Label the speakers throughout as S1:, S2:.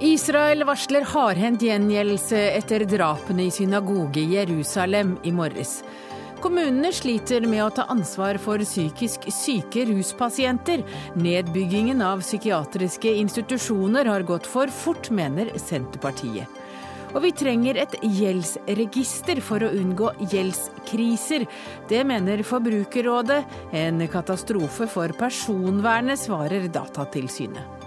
S1: Israel varsler hardhendt gjengjeldelse etter drapene i synagoge i Jerusalem i morges. Kommunene sliter med å ta ansvar for psykisk syke ruspasienter. Nedbyggingen av psykiatriske institusjoner har gått for fort, mener Senterpartiet. Og vi trenger et gjeldsregister for å unngå gjeldskriser. Det mener Forbrukerrådet. En katastrofe for personvernet, svarer Datatilsynet.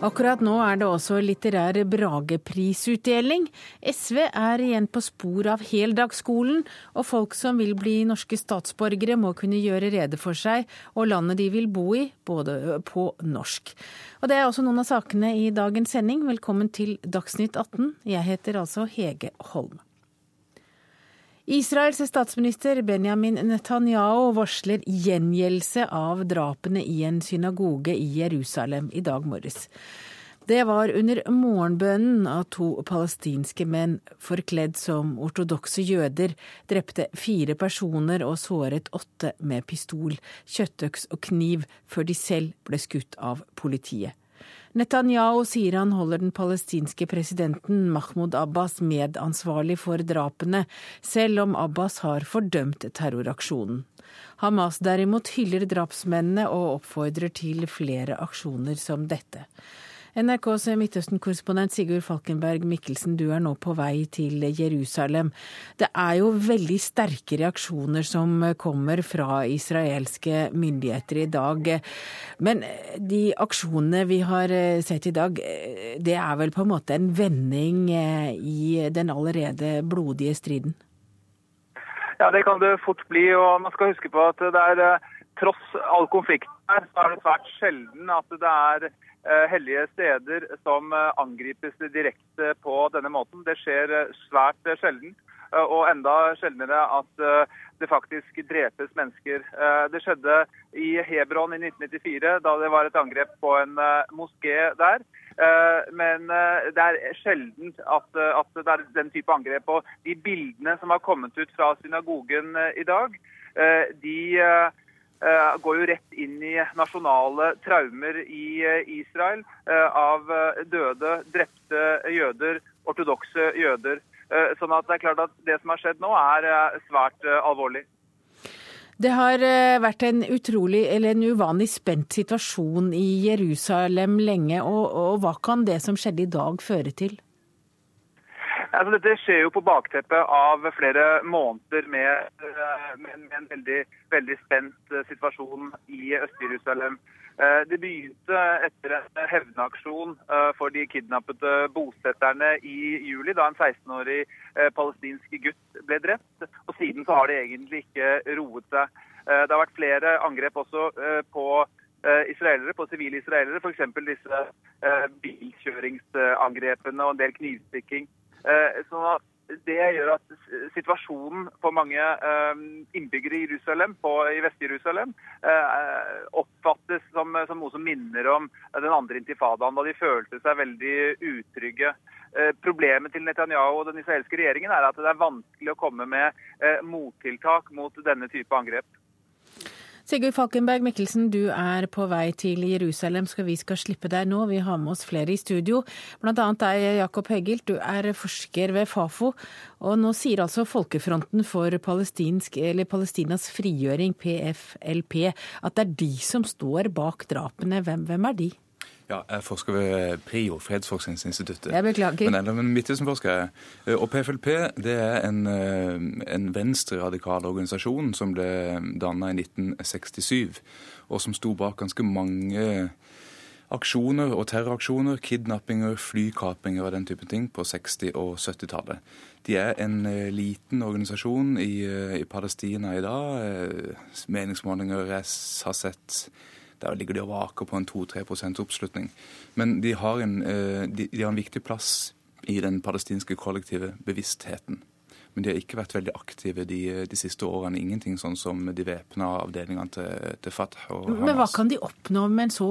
S1: Akkurat nå er det også litterær Brageprisutdeling. SV er igjen på spor av heldagsskolen, og folk som vil bli norske statsborgere må kunne gjøre rede for seg og landet de vil bo i, både på norsk. Og Det er også noen av sakene i dagens sending. Velkommen til Dagsnytt 18. Jeg heter altså Hege Holm. Israels statsminister Benjamin Netanyahu varsler gjengjeldelse av drapene i en synagoge i Jerusalem i dag morges. Det var under morgenbønnen at to palestinske menn forkledd som ortodokse jøder drepte fire personer og såret åtte med pistol, kjøttøks og kniv før de selv ble skutt av politiet. Netanyahu sier han holder den palestinske presidenten Mahmoud Abbas medansvarlig for drapene, selv om Abbas har fordømt terroraksjonen. Hamas derimot hyller drapsmennene og oppfordrer til flere aksjoner som dette. NRKs Midtøsten-korrespondent Sigurd Falkenberg Mikkelsen, du er nå på vei til Jerusalem. Det er jo veldig sterke reaksjoner som kommer fra israelske myndigheter i dag. Men de aksjonene vi har sett i dag, det er vel på en måte en vending i den allerede blodige striden?
S2: Ja, det kan det fort bli. Og man skal huske på at det er tross all konflikten her, så er det svært sjelden at det er Eh, hellige steder som eh, angripes direkte på denne måten. Det skjer eh, svært sjelden. Og enda sjeldnere at det faktisk drepes mennesker. Det skjedde i Hebron i 1994, da det var et angrep på en moské der. Men det er sjelden at, at det er den type angrep. Og de bildene som har kommet ut fra synagogen i dag, de Eh, går jo rett inn i nasjonale traumer i eh, Israel eh, av døde, drepte jøder, ortodokse jøder. Sånn at det er klart at det som har skjedd nå, er svært alvorlig.
S1: Det har vært en utrolig, eller en uvanlig spent situasjon i Jerusalem lenge. Og, og hva kan det som skjedde i dag føre til?
S2: Altså, dette skjer jo på bakteppet av flere måneder med, eh, med, med en veldig, veldig, spent eh, situasjon i Øst-Jerusalem. Eh, det begynte etter en hevnaksjon for de kidnappede bosetterne i juli, da en 16-årig palestinsk gutt ble drept. Og siden så har det egentlig ikke roet seg. Det har vært flere angrep også på israelere, på sivile israelere, f.eks. disse bilkjøringsangrepene og en del knivstikking. Sånn at det gjør at situasjonen for mange eh, innbyggere i Jerusalem, på, i Vest-Jerusalem eh, oppfattes som, som, noe som minner om den andre intifadaen, da de følte seg veldig utrygge. Problemet til Netanyahu og den israelske regjeringen er at det er vanskelig å komme med mottiltak mot denne type angrep.
S1: Sigurd Falkenberg Mikkelsen, du er på vei til Jerusalem, skal vi skal slippe deg nå. Vi har med oss flere i studio, bl.a. deg, Jakob Høgilt. Du er forsker ved Fafo. Og nå sier altså Folkefronten for Palestinas frigjøring, PFLP, at det er de som står bak drapene. Hvem, hvem er de?
S3: Ja, jeg forsker ved PRIO, Fredsforskningsinstituttet.
S1: Jeg beklager.
S3: Men, men Midtøsten-forsker. Og PFLP det er en, eh, en venstreradikal organisasjon som ble danna i 1967, og som sto bak ganske mange aksjoner og terroraksjoner, kidnappinger, flykapinger og den type ting på 60- og 70-tallet. De er en eh, liten organisasjon i, eh, i Palestina i dag. Meningsmålinger jeg har sett der ligger de og vaker på en 2-3% oppslutning. Men de har, en, eh, de, de har en viktig plass i den palestinske kollektive bevisstheten. Men de har ikke vært veldig aktive de, de siste årene. Ingenting sånn som de væpna avdelingene til, til Fatah og Hamas.
S1: Men hva kan de oppnå med en så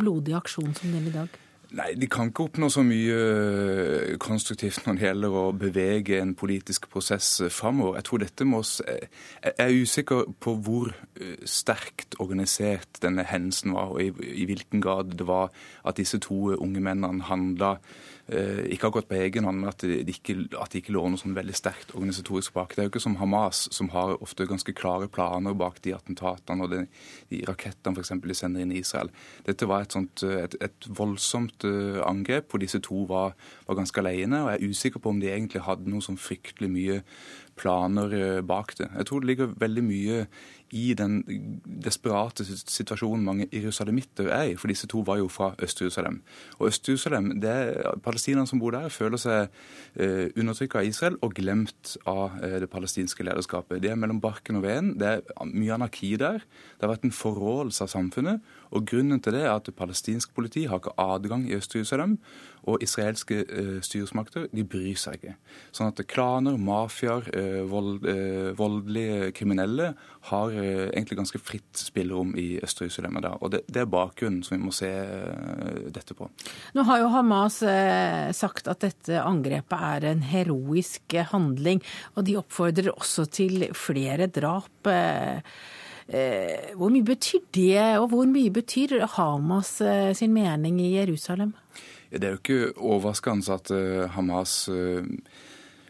S1: blodig aksjon som den i dag?
S3: Nei, De kan ikke oppnå så mye eh, konstruktivt når det gjelder å bevege en politisk prosess eh, framover. Jeg tror dette må Jeg er usikker på hvor eh, sterkt organisert denne hendelsen var, og i hvilken grad det var at disse to unge mennene handla Eh, har gått på egen hånd, men at de ikke, at de ikke lå noe sånn veldig sterkt organisatorisk bak. Det er jo ikke som Hamas, som har ofte ganske klare planer bak de attentatene og de, de rakettene f.eks. de sender inn i Israel. Dette var et, sånt, eh, et, et voldsomt eh, angrep hvor disse to var, var, ganske alene. Og jeg er usikker på om de egentlig hadde noe sånn fryktelig mye planer bak det. Jeg tror det ligger veldig mye i den desperate situasjonen mange jerusalemitter er i. For disse to var jo fra Øst-Jerusalem. Og Øst-Jerusalem, palestinerne som bor der, føler seg eh, undertrykket av Israel og glemt av eh, det palestinske lederskapet. Det er mellom barken og veden. Det er mye anarki der. Det har vært en forrådelse av samfunnet. Og Grunnen til det er at palestinsk politi har ikke adgang i Øst-Jerusalem. Og israelske uh, styresmakter de bryr seg ikke. Sånn at klaner, mafiaer, uh, vold, uh, voldelige kriminelle har egentlig ganske fritt spillerom i Øst-Jerusalem. Og det, det, er bakgrunnen som vi må se dette på.
S1: Nå har jo Hamas sagt at dette angrepet er en heroisk handling, og de oppfordrer også til flere drap. Hvor mye betyr det, og hvor mye betyr Hamas sin mening i Jerusalem?
S3: Det er jo ikke overraskende at eh, Hamas eh,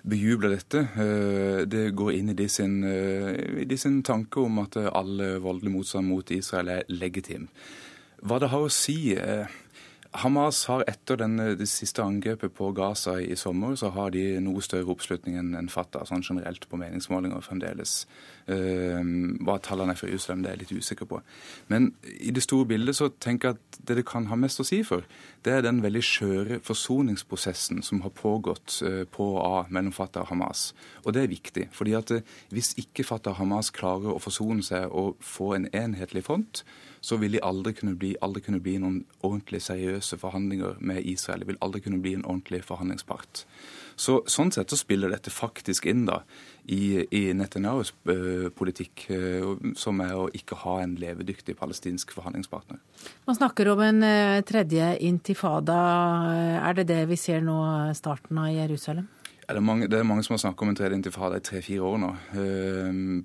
S3: bejubler dette. Eh, det går inn i de sin, de sin tanke om at all voldelig motstand mot Israel er legitim. Hva det har å si Hamas har etter den, det siste angrepet på Gaza i sommer, så har de noe større oppslutning enn Fatah, sånn generelt på meningsmålinger fremdeles. Uh, hva tallene er for Jerusalem, det er jeg litt usikker på. Men i det store bildet så tenker jeg at det det kan ha mest å si for, det er den veldig skjøre forsoningsprosessen som har pågått uh, på og av mellom Fatah og Hamas. Og det er viktig. fordi at uh, hvis ikke Fatah og Hamas klarer å forsone seg og få en enhetlig front, så vil de aldri kunne, bli, aldri kunne bli noen ordentlig seriøse forhandlinger med Israel. De vil aldri kunne bli en ordentlig forhandlingspart. Så, sånn sett så spiller dette faktisk inn da i, i Netanyahus uh, politikk, uh, som er å ikke ha en levedyktig palestinsk forhandlingspartner.
S1: Man snakker om en uh, tredje intifada. Er det det vi ser nå starten av Jerusalem?
S3: Ja, det, er mange, det, er mange, som har snakket om en tredje intifada i tre-fire år nå.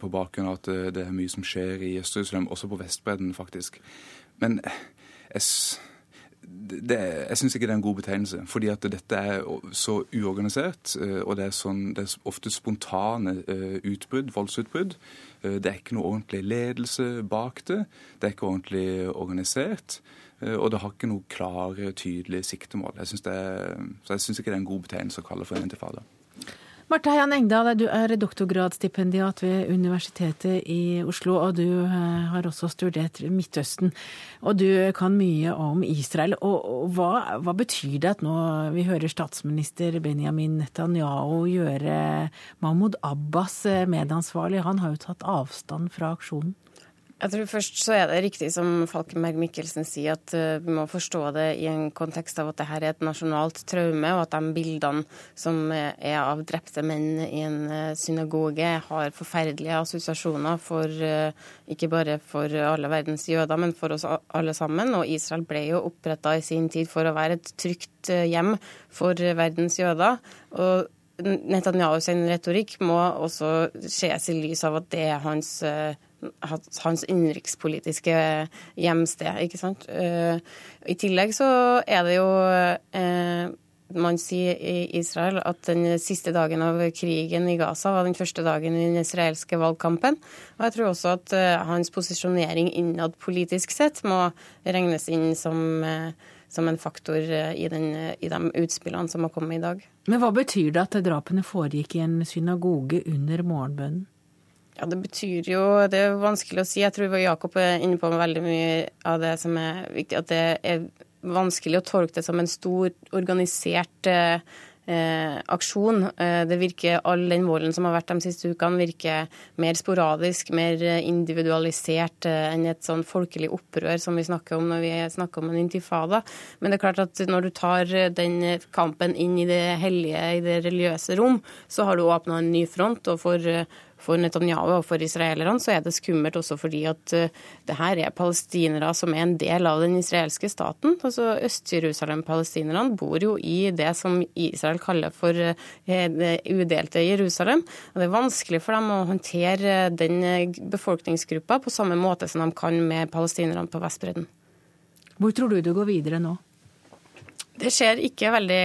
S3: På bakgrunn av at det, det er mye som skjer i Øst-Jerusalem, også på Vestbredden, faktisk. Men jeg, det, jeg syns ikke det er en god betegnelse. Fordi at dette er så uorganisert, eh, og det er, sånn, det er ofte spontane eh, utbrudd, voldsutbrudd. Eh, det er ikke noe ordentlig ledelse bak det. Det er ikke ordentlig organisert. Og det har ikke noe klare, tydelige siktemål. Jeg synes så jeg syns ikke det er en god betegnelse å kalle for en intifada.
S1: Marte Heian Engdahl, du er doktorgradsstipendiat ved Universitetet i Oslo, og du eh, har også studert Midtøsten. Og du kan mye om Israel. Og hva, hva betyr det at nå vi hører statsminister Benjamin Netanyahu gjøre Mahmoud Abbas eh, medansvarlig? Han har jo tatt avstand fra aksjonen.
S4: Jeg tror først så er det riktig som Falkenberg Mikkelsen sier, at uh, vi må forstå det i en kontekst av at dette er et nasjonalt traume, og at de bildene som er av drepte menn i en uh, synagoge, har forferdelige assosiasjoner for uh, ikke bare for alle verdens jøder, men for oss alle sammen. Og Israel ble jo oppretta i sin tid for å være et trygt hjem for verdens jøder. og Netanyahu sin retorikk må også ses i lys av at det er hans hans innenrikspolitiske hjemsted. ikke sant? Eh, I tillegg så er det jo eh, man sier i Israel at den siste dagen av krigen i Gaza var den første dagen i den israelske valgkampen. Og jeg tror også at eh, hans posisjonering innad politisk sett må regnes inn som, som en faktor i, den, i de utspillene som har kommet i dag.
S1: Men hva betyr det at drapene foregikk i en synagoge under morgenbønnen?
S4: Ja, Det betyr jo Det er vanskelig å si. Jeg tror Jakob er inne på veldig mye av det som er viktig. At det er vanskelig å tolke det som en stor, organisert eh, aksjon. Eh, det virker, All den volden som har vært de siste ukene, virker mer sporadisk, mer individualisert eh, enn et sånn folkelig opprør som vi snakker om når vi snakker om en intifada. Men det er klart at når du tar den kampen inn i det hellige, i det religiøse rom, så har du åpna en ny front. og for for Netanyahu og for israelerne, så er det skummelt også fordi at uh, det her er palestinere som er en del av den israelske staten. Altså Øst-Jerusalem-palestinerne bor jo i det som Israel kaller for uh, det udelte Jerusalem. Og det er vanskelig for dem å håndtere den befolkningsgruppa på samme måte som de kan med palestinerne på Vestbredden.
S1: Hvor tror du det går videre nå?
S4: Det ser ikke veldig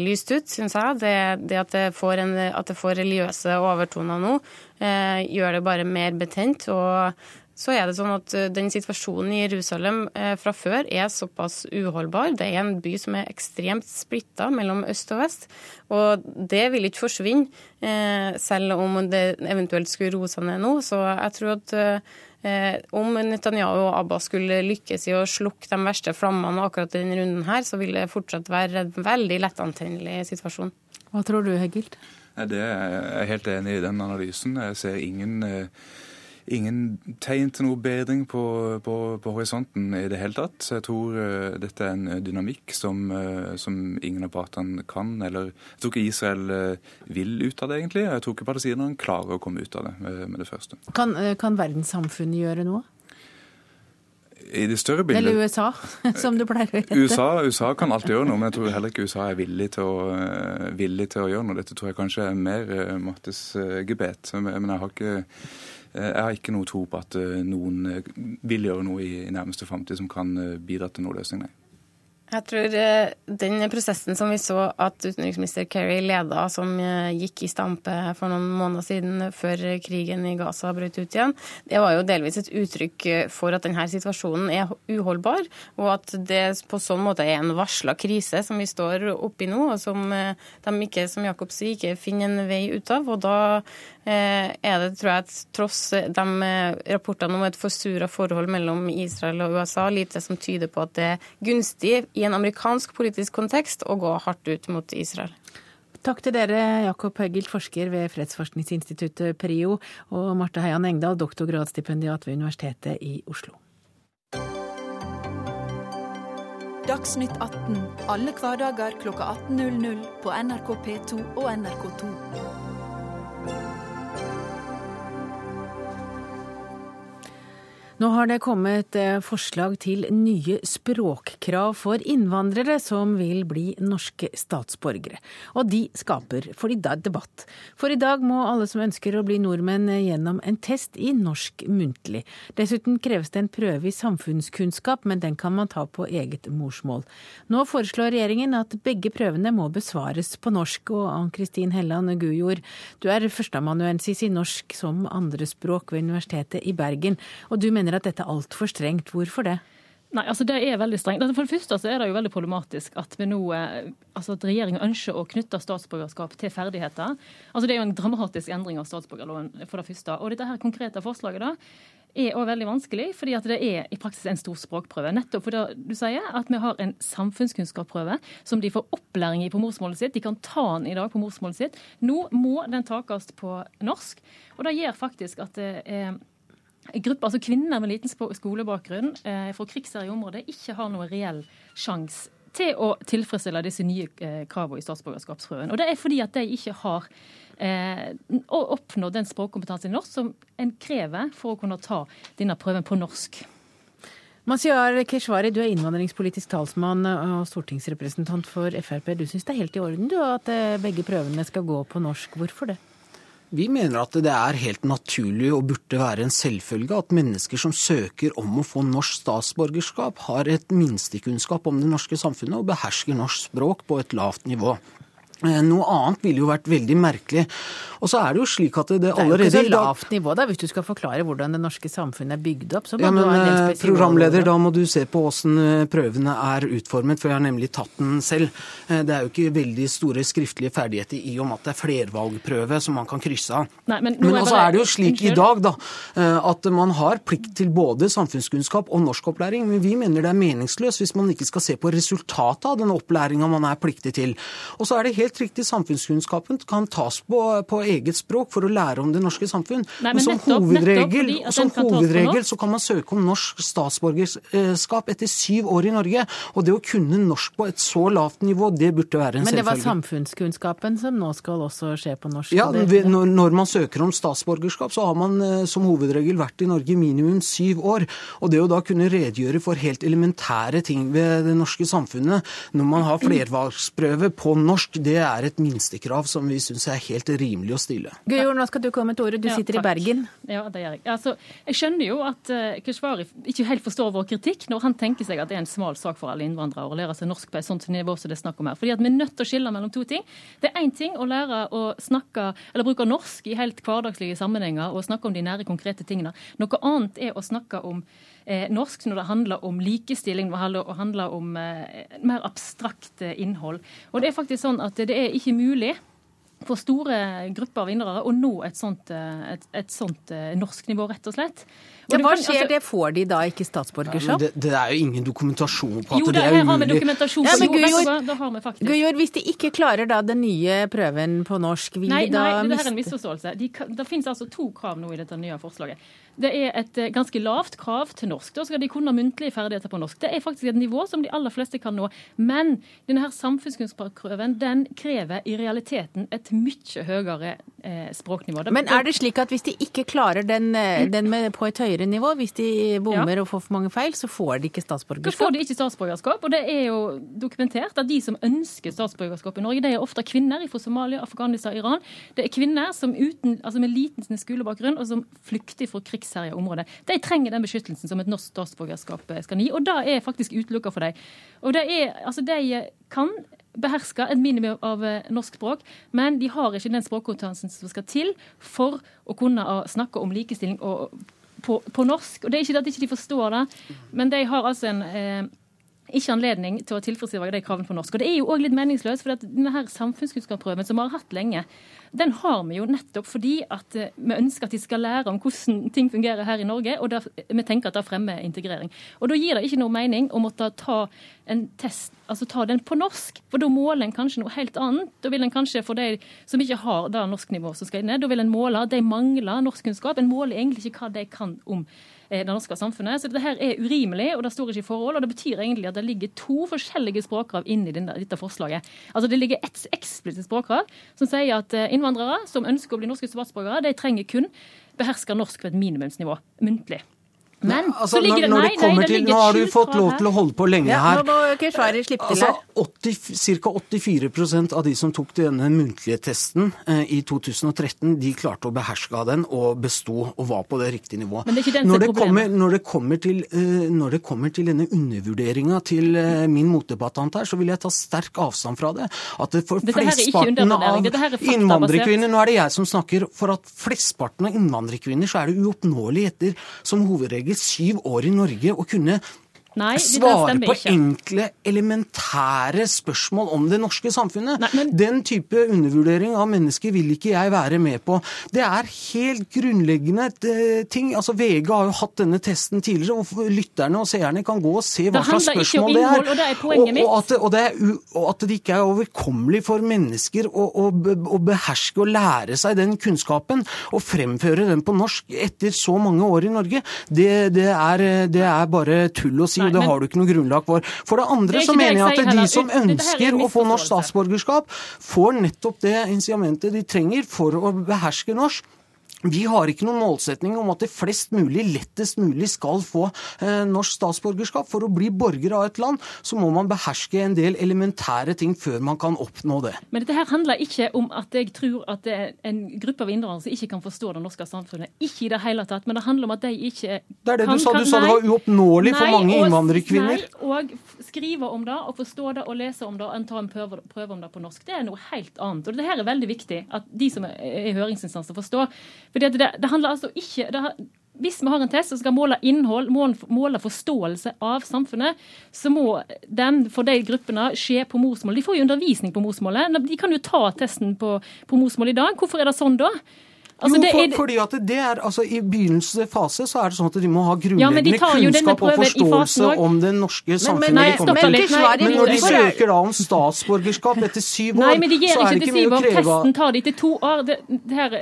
S4: lyst ut, syns jeg. Det, det at, det får en, at det får religiøse overtoner nå, eh, gjør det bare mer betent. Og så er det sånn at eh, den situasjonen i Jerusalem eh, fra før er såpass uholdbar. Det er en by som er ekstremt splitta mellom øst og vest. Og det vil ikke forsvinne, eh, selv om det eventuelt skulle roe seg ned nå. Så jeg tror at om Netanyahu og Abba skulle lykkes i å slukke de verste flammene akkurat i denne runden her, så vil det fortsatt være en veldig lettantennelig situasjon.
S1: Hva tror du, Heggilt?
S3: Det er jeg helt enig i den analysen. Jeg ser ingen eh, ingen tegn til noe bedring på, på, på, horisonten i det hele tatt. Så jeg tror uh, dette er en eh, dynamikk som, uh, som, ingen av partene kan. Eller jeg tror ikke Israel uh, vil ut av det, egentlig. Jeg tror ikke palestinerne klarer å komme ut av det med, det første.
S1: Kan, kan verdenssamfunnet gjøre noe?
S3: I det større bildet
S1: Eller USA, som du pleier å hete.
S3: USA, USA, kan alltid gjøre noe, men jeg tror heller ikke USA er villig til å, villig til å gjøre noe. Dette tror jeg kanskje er mer Mattes gebet. Men jeg har ikke Eh, jeg har ikke noe tro på at eh, noen eh, vil gjøre noe i nærmeste framtid som kan bidra til noen løsning, nei.
S4: Jeg tror den prosessen som vi så at utenriksminister Kerry leda, som gikk i stampe for noen måneder siden før krigen i Gaza brøt ut igjen, det var jo delvis et uttrykk for at denne situasjonen er uholdbar, og at det på sånn måte er en varsla krise som vi står oppi nå, og som de ikke, som Jakob sier, ikke finner en vei ut av. Og da Eh, er det, tror jeg, tross de eh, rapportene om et forsura forhold mellom Israel og USA, lite som tyder på at det er gunstig i en amerikansk politisk kontekst å gå hardt ut mot Israel.
S1: Takk til dere, Jakob Høgilt, forsker ved Fredsforskningsinstituttet PRIO, og Marte Heian Engdahl, doktorgradsstipendiat ved Universitetet i Oslo.
S5: Dagsnytt 18 alle hverdager kl 18.00 på NRK P2 og NRK2.
S1: Nå har det kommet eh, forslag til nye språkkrav for innvandrere som vil bli norske statsborgere. Og de skaper for i dag debatt. For i dag må alle som ønsker å bli nordmenn gjennom en test i norsk muntlig. Dessuten kreves det en prøve i samfunnskunnskap, men den kan man ta på eget morsmål. Nå foreslår regjeringen at begge prøvene må besvares på norsk. Og Ann-Kristin Helland Gujord, du er førsteamanuensis i norsk som andrespråk ved Universitetet i Bergen. og du mener mener at dette er altfor strengt. Hvorfor det?
S6: Nei, altså Det er veldig strengt. Altså, for det første så er det jo veldig problematisk at eh, altså at regjeringen ønsker å knytte statsborgerskap til ferdigheter. Altså Det er jo en dramatisk endring av statsborgerloven, for det første. Og dette her konkrete forslaget da, er òg veldig vanskelig, fordi at det er i praksis en stor språkprøve. Nettopp fordi du sier at vi har en samfunnskunnskapsprøve som de får opplæring i på morsmålet sitt. De kan ta den i dag på morsmålet sitt. Nå må den takes på norsk. Og det gjør faktisk at det er gruppe, altså Kvinner med liten skolebakgrunn eh, fra i områder ikke har noen reell sjanse til å tilfredsstille disse nye eh, kravene i statsborgerskapsprøven. Og Det er fordi at de ikke har eh, oppnådd den språkkompetansen i norsk som en krever for å kunne ta denne prøven på norsk.
S1: Masiar Keshvari, du er innvandringspolitisk talsmann og stortingsrepresentant for Frp. Du syns det er helt i orden du, at eh, begge prøvene skal gå på norsk. Hvorfor det?
S7: Vi mener at det er helt naturlig og burde være en selvfølge at mennesker som søker om å få norsk statsborgerskap, har et minstekunnskap om det norske samfunnet og behersker norsk språk på et lavt nivå. Eh, noe annet ville jo vært veldig merkelig. Og så er det jo slik at det allerede
S1: Det er jo ikke så lavt nivå, da. Hvis du skal forklare hvordan det norske samfunnet er bygd opp, så må ja, men, du ha en del
S7: eh, Programleder, da må du se på åssen eh, prøvene er utformet, for jeg har nemlig tatt den selv. Det er jo ikke veldig store skriftlige ferdigheter i og med at det er flervalgprøve som man kan krysse av. Nei, men men også er det jo slik i dag da, at man har plikt til både samfunnskunnskap og norskopplæring. Men vi mener det er meningsløst hvis man ikke skal se på resultatet av den opplæringa man er pliktig til. Og så er det helt helt riktig, samfunnskunnskapen kan tas på, på eget språk for å lære om det norske samfunn.
S6: Nei,
S7: men,
S6: men
S7: som
S6: nettopp-
S7: hovedregel,
S6: nettopp fordi
S7: som
S6: kan
S7: hovedregel så kan man søke om norsk statsborgerskap etter syv år i Norge. Og det å kunne norsk på et så lavt nivå, det burde være en
S1: Men det var samfunnskunnskapen som nå skal også skje på norsk.
S7: Ja, ved- når, når man søker om statsborgerskap, så har man eh, som hovedregel vært i Norge minimum syv år. Og det å da kunne redegjøre for helt elementære ting ved det norske samfunnet når man har flervalgsprøve på norsk, det er et minstekrav som vi syns er helt rimelig å stille.
S1: Gujord, nå skal du komme til ordet. Du
S6: Ja,
S1: sitter i. Bergen.
S6: Ja, det gjør jeg. Altså, jeg skjønner jo at uh, Keshvari ikke helt forstår vår kritikk når han tenker seg at det er en smal sak for alle innvandrere å lære seg norsk på et sånt nivå som det er snakk om her. Fordi at Vi er nødt til å skille mellom to ting. Det er én ting å lære å snakke, eller bruke norsk i helt hverdagslige sammenhenger og snakke om de nære, konkrete tingene. Noe annet er å snakke om eh, norsk når det handler om likestilling, når det handler- om eh, mer abstrakt eh, innhold. Og det er faktisk sånn at det er ikke mulig for store grupper av innvandrere å nå et sånt, eh, et, et sånt norsk nivå, rett og slett. Og
S1: Ja, hva skjer?
S6: altså-
S1: Det får de da ikke statsborgerskap?
S7: Ja, det, det er jo ingen dokumentasjon på at
S6: Jo,
S7: det
S6: det,
S7: er
S6: her har vi
S7: umulig.
S1: Ja, men
S6: Jo,
S1: Gujord-
S6: vi faktisk.
S1: Gujord, hvis de ikke klarer da den nye prøven på norsk, vil
S6: Nei,
S1: de da
S6: nei, det her er en misforståelse. De, det finnes altså to krav nå i dette nye forslaget. Det er et eh, ganske lavt krav til norsk. Da skal de kunne muntlige ferdigheter på norsk. Det er faktisk et nivå som de aller fleste kan nå. Men denne her samfunnskunnskapsprøven den krever i realiteten et mye høyere eh, språknivå.
S1: Men er det slik at hvis de ikke klarer den, eh, den med, på et høyere nivå, hvis de bommer og får for mange feil, så får de ikke
S6: Da
S1: Så
S6: får de ikke statsborgerskap, og det er jo dokumentert at de som ønsker statsborgerskap i Norge, det er ofte kvinner fra Somalia, Afghanistan, Iran. Det er kvinner som uten, altså med liten skolebakgrunn og som flykter fra krigsherja områder. De trenger den beskyttelsen som et norsk statsborgerskap eh, skal gi, og det er faktisk utelukka for dem. Og det er, altså de kan beherske et minimum av eh, norsk språk, men de har ikke den språkkompetansen som skal til for å kunne eh, snakke om likestilling og, på, på norsk. Og det er ikke det at de ikke forstår det, men de har altså en eh, ikke anledning til å tilfredsstille de kravene på norsk. Og det er jo òg litt meningsløst, for denne samfunnskunnskapsprøven som vi har hatt lenge, den har vi jo nettopp fordi at eh, vi ønsker at de skal lære om hvordan ting fungerer her i Norge, og der, vi tenker at det fremmer integrering. Og da gir det ikke noe mening å måtte ta en test, altså ta den på norsk, for da måler en kanskje noe helt annet. Da vil en kanskje for de som ikke har det norsknivået som skal inn, da vil en måle de mangler norskkunnskap. En måler egentlig ikke hva de kan om eh, det norske samfunnet. Så dette her er urimelig, og det står ikke i forhold. Og det betyr egentlig at det ligger to forskjellige språkkrav inn i dette forslaget. Altså Det ligger et eksplisitt språkkrav som sier at eh, innvandrere som ønsker å bli norske statsborgere, de trenger kun beherske norsk på et minimumsnivå muntlig. Men
S7: Altså,
S6: så ligger
S7: når, når
S6: nei,
S7: det
S6: nei, det
S7: til,
S6: ligger
S7: Nå har du fått lov til å holde på lenge
S1: Ja,
S7: her.
S1: nå må Keshvari slippe til
S7: Altså,
S1: her.
S7: 80, Ca. 84% av de som tok denne muntlige testen eh, i 2013, de klarte å beherske av den og besto og var på det riktige nivået.
S6: Det
S7: når, det kommer, når, det kommer til, eh, når det kommer til denne undervurderinga til eh, min motdebattant her, så vil jeg ta sterk avstand fra det. At det for flesteparten av
S6: er
S7: innvandrerkvinner Nå er det jeg som snakker. For at flesteparten av innvandrerkvinner så er det uoppnåelig etter som hovedregel syv år i Norge og kunne
S6: Nei,
S7: svare på
S6: ikke.
S7: enkle, elementære spørsmål om det norske samfunnet.
S6: Nei, men-
S7: Den type undervurdering av mennesker vil ikke jeg være med på. Det er helt grunnleggende eh, ting. Altså VG har jo hatt denne testen tidligere, og lytterne og seerne kan gå og se hva slags spørsmål det er.
S6: og det er poenget mitt.
S7: Og, og, at, det- og, det u- og at det ikke er overkommelig for mennesker å, å, å beherske og lære seg den kunnskapen og fremføre den på norsk etter så mange år i Norge, det, det, er, det er bare tull å si,
S6: Nei,
S7: og det har du ikke noe grunnlag for. For det andre så mener
S6: jeg
S7: at de som
S6: er
S7: ønsker å få norsk statsborgerskap, får nettopp det incitamentet de trenger for å beherske norsk. Vi har ikke noen målsetning om at det flest mulig, lettest mulig skal få eh, norsk statsborgerskap. For å bli borger av et land, så må man beherske en del elementære ting før man kan oppnå det.
S6: Men dette her handler ikke om at jeg tror at det er en gruppe av innvandrere som ikke kan forstå det norske samfunnet. Ikke i det hele tatt. Men det handler om at de ikke kan
S7: Det er det
S6: kan,
S7: du sa.
S6: kan-
S7: Du sa det var uoppnåelig for mange innvandrerkvinner.
S6: Nei, og skrive om det, og forstå det, og lese om det, og ta en prøve, prøve om det på norsk. Det er noe helt annet. Og det her er veldig viktig at de som er høringsinstanser forstår. Fordi at det, det handler altså ikke det hvis vi har en test som skal måle innhold, måle, forståelse av samfunnet, så må den for de gruppene skje på morsmål. De får jo undervisning på morsmålet. De kan jo ta testen på, på morsmål i dag. Hvorfor er det sånn da? Altså,
S7: jo,
S6: det
S7: for,
S6: er-
S7: fordi at det er, altså I begynnelsens fase så er det sånn at de må ha grunnleggende
S6: ja,
S7: kunnskap og forståelse om det norske samfunnet
S6: nei,
S7: de kommer til.
S6: Nei,
S7: Men når de
S1: er-
S7: søker da om statsborgerskap etter syv år,
S6: Nei, men de gir
S7: så er det
S6: ikke,
S7: ikke mye å kreve
S6: Testen tar de til to år. Det, det, her,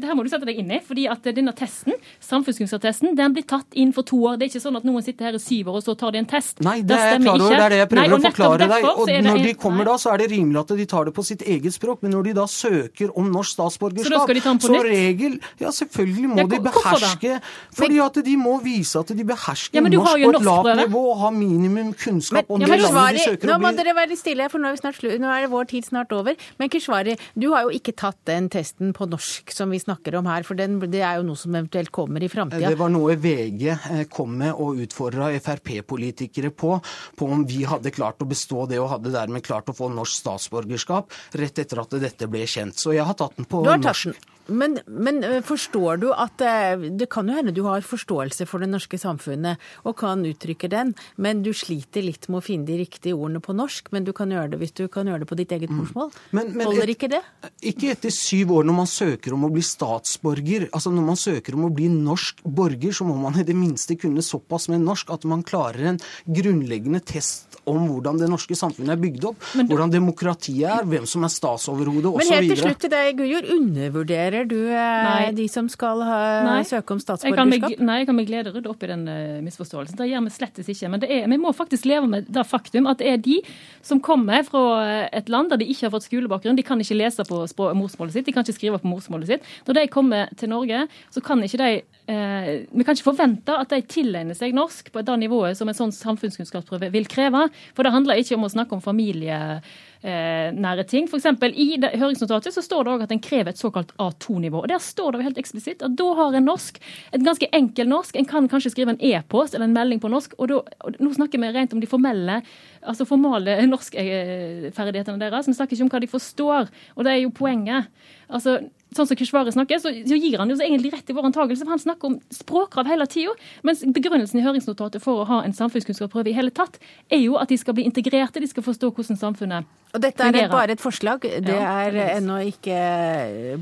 S6: det her må du sette deg inn i. fordi at denne testen, samfunnskunnskapstesten, den blir tatt inn for to år. Det er ikke sånn at noen sitter her i syv år, og så tar de en test.
S7: Nei, det
S6: Det
S7: er jeg klar over.
S6: ikke.
S7: Det er det jeg prøver
S6: Nei,
S7: å forklare deg. Og
S6: så det
S7: når de kommer
S6: Nei.
S7: da, så er det rimelig at de tar det på sitt eget språk. Men når de da søker om norsk
S6: Så
S7: statsborgerskap,
S6: ta
S7: så regel Ja, selvfølgelig må
S6: Ja,
S7: de beherske Fordi at de må vise at de behersker
S6: Ja,
S7: norsk på et lavt nivå og har minimum kunnskap om
S1: Ja,
S7: det landet de søker å bli.
S1: nå må dere være stille, for nå er, vi snart nå er vår tid snart over. Men Keshvari, du har jo ikke tatt den testen på norsk som vi snakker om her, for den, det er jo noe som eventuelt kommer i framtida.
S7: Det var noe VG eh, kom med og utfordra Frp-politikere på, på om vi hadde klart å bestå det og hadde dermed klart å få norsk statsborgerskap rett etter at dette ble kjent. Så jeg har tatt den på norsk.
S1: Men, men eh, forstår du at eh, Det kan jo hende du har forståelse for det norske samfunnet og kan uttrykke den, men du sliter litt med å finne de riktige ordene på norsk. Men du kan gjøre det hvis du kan gjøre det på ditt eget morsmål.
S7: Mm. Men- men
S1: Holder ikke det?
S7: Ikke etter syv år når man søker om å bli statsborger. Altså Når man søker om å bli norsk borger, så må man i det minste kunne såpass med norsk at man klarer en grunnleggende test om hvordan det norske samfunnet er bygd opp, hvordan demokratiet er, hvem som er statsoverhode
S1: Men helt til slutt til deg, Gujor. Undervurderer du eh,
S6: Nei.
S1: de som skal ha,
S6: Nei.
S1: søke om
S6: Jeg kan med, nei, jeg kan med glede rydde opp i den eh, misforståelsen. Det gjør vi slettes ikke. Men det er, vi må faktisk leve med det faktum at det er de som kommer fra eh, et land der de ikke har fått skolebakgrunn. De kan ikke lese på språk, morsmålet sitt, de kan ikke skrive på morsmålet sitt. Når de kommer til Norge, så kan ikke de eh, Vi kan ikke forvente at de tilegner seg norsk på det nivået som en sånn samfunnskunnskapsprøve vil kreve. For det handler ikke om å snakke om familie eh, nære ting. For eksempel, I høringsnotatet så står det også at en krever et såkalt A2-nivå. og Der står det jo helt eksplisitt at da har en norsk, et ganske enkel norsk, en kan kanskje skrive en e-post eller en melding på norsk. og, da, og Nå snakker vi rent om de formelle, altså formale norskferdighetene deres. Vi snakker ikke om hva de forstår, og det er jo poenget. Altså, sånn som Keshvari snakker, så, så gir han jo så egentlig rett i vår antakelse, for han snakker om språkrav hele tida. Mens begrunnelsen i høringsnotatet for å ha en samfunnskunnskapsprøve i hele tatt, er jo at de skal bli integrerte, de skal forstå hvordan samfunnet
S1: Og dette er
S6: fungerer.
S1: bare et forslag. Det er ennå ikke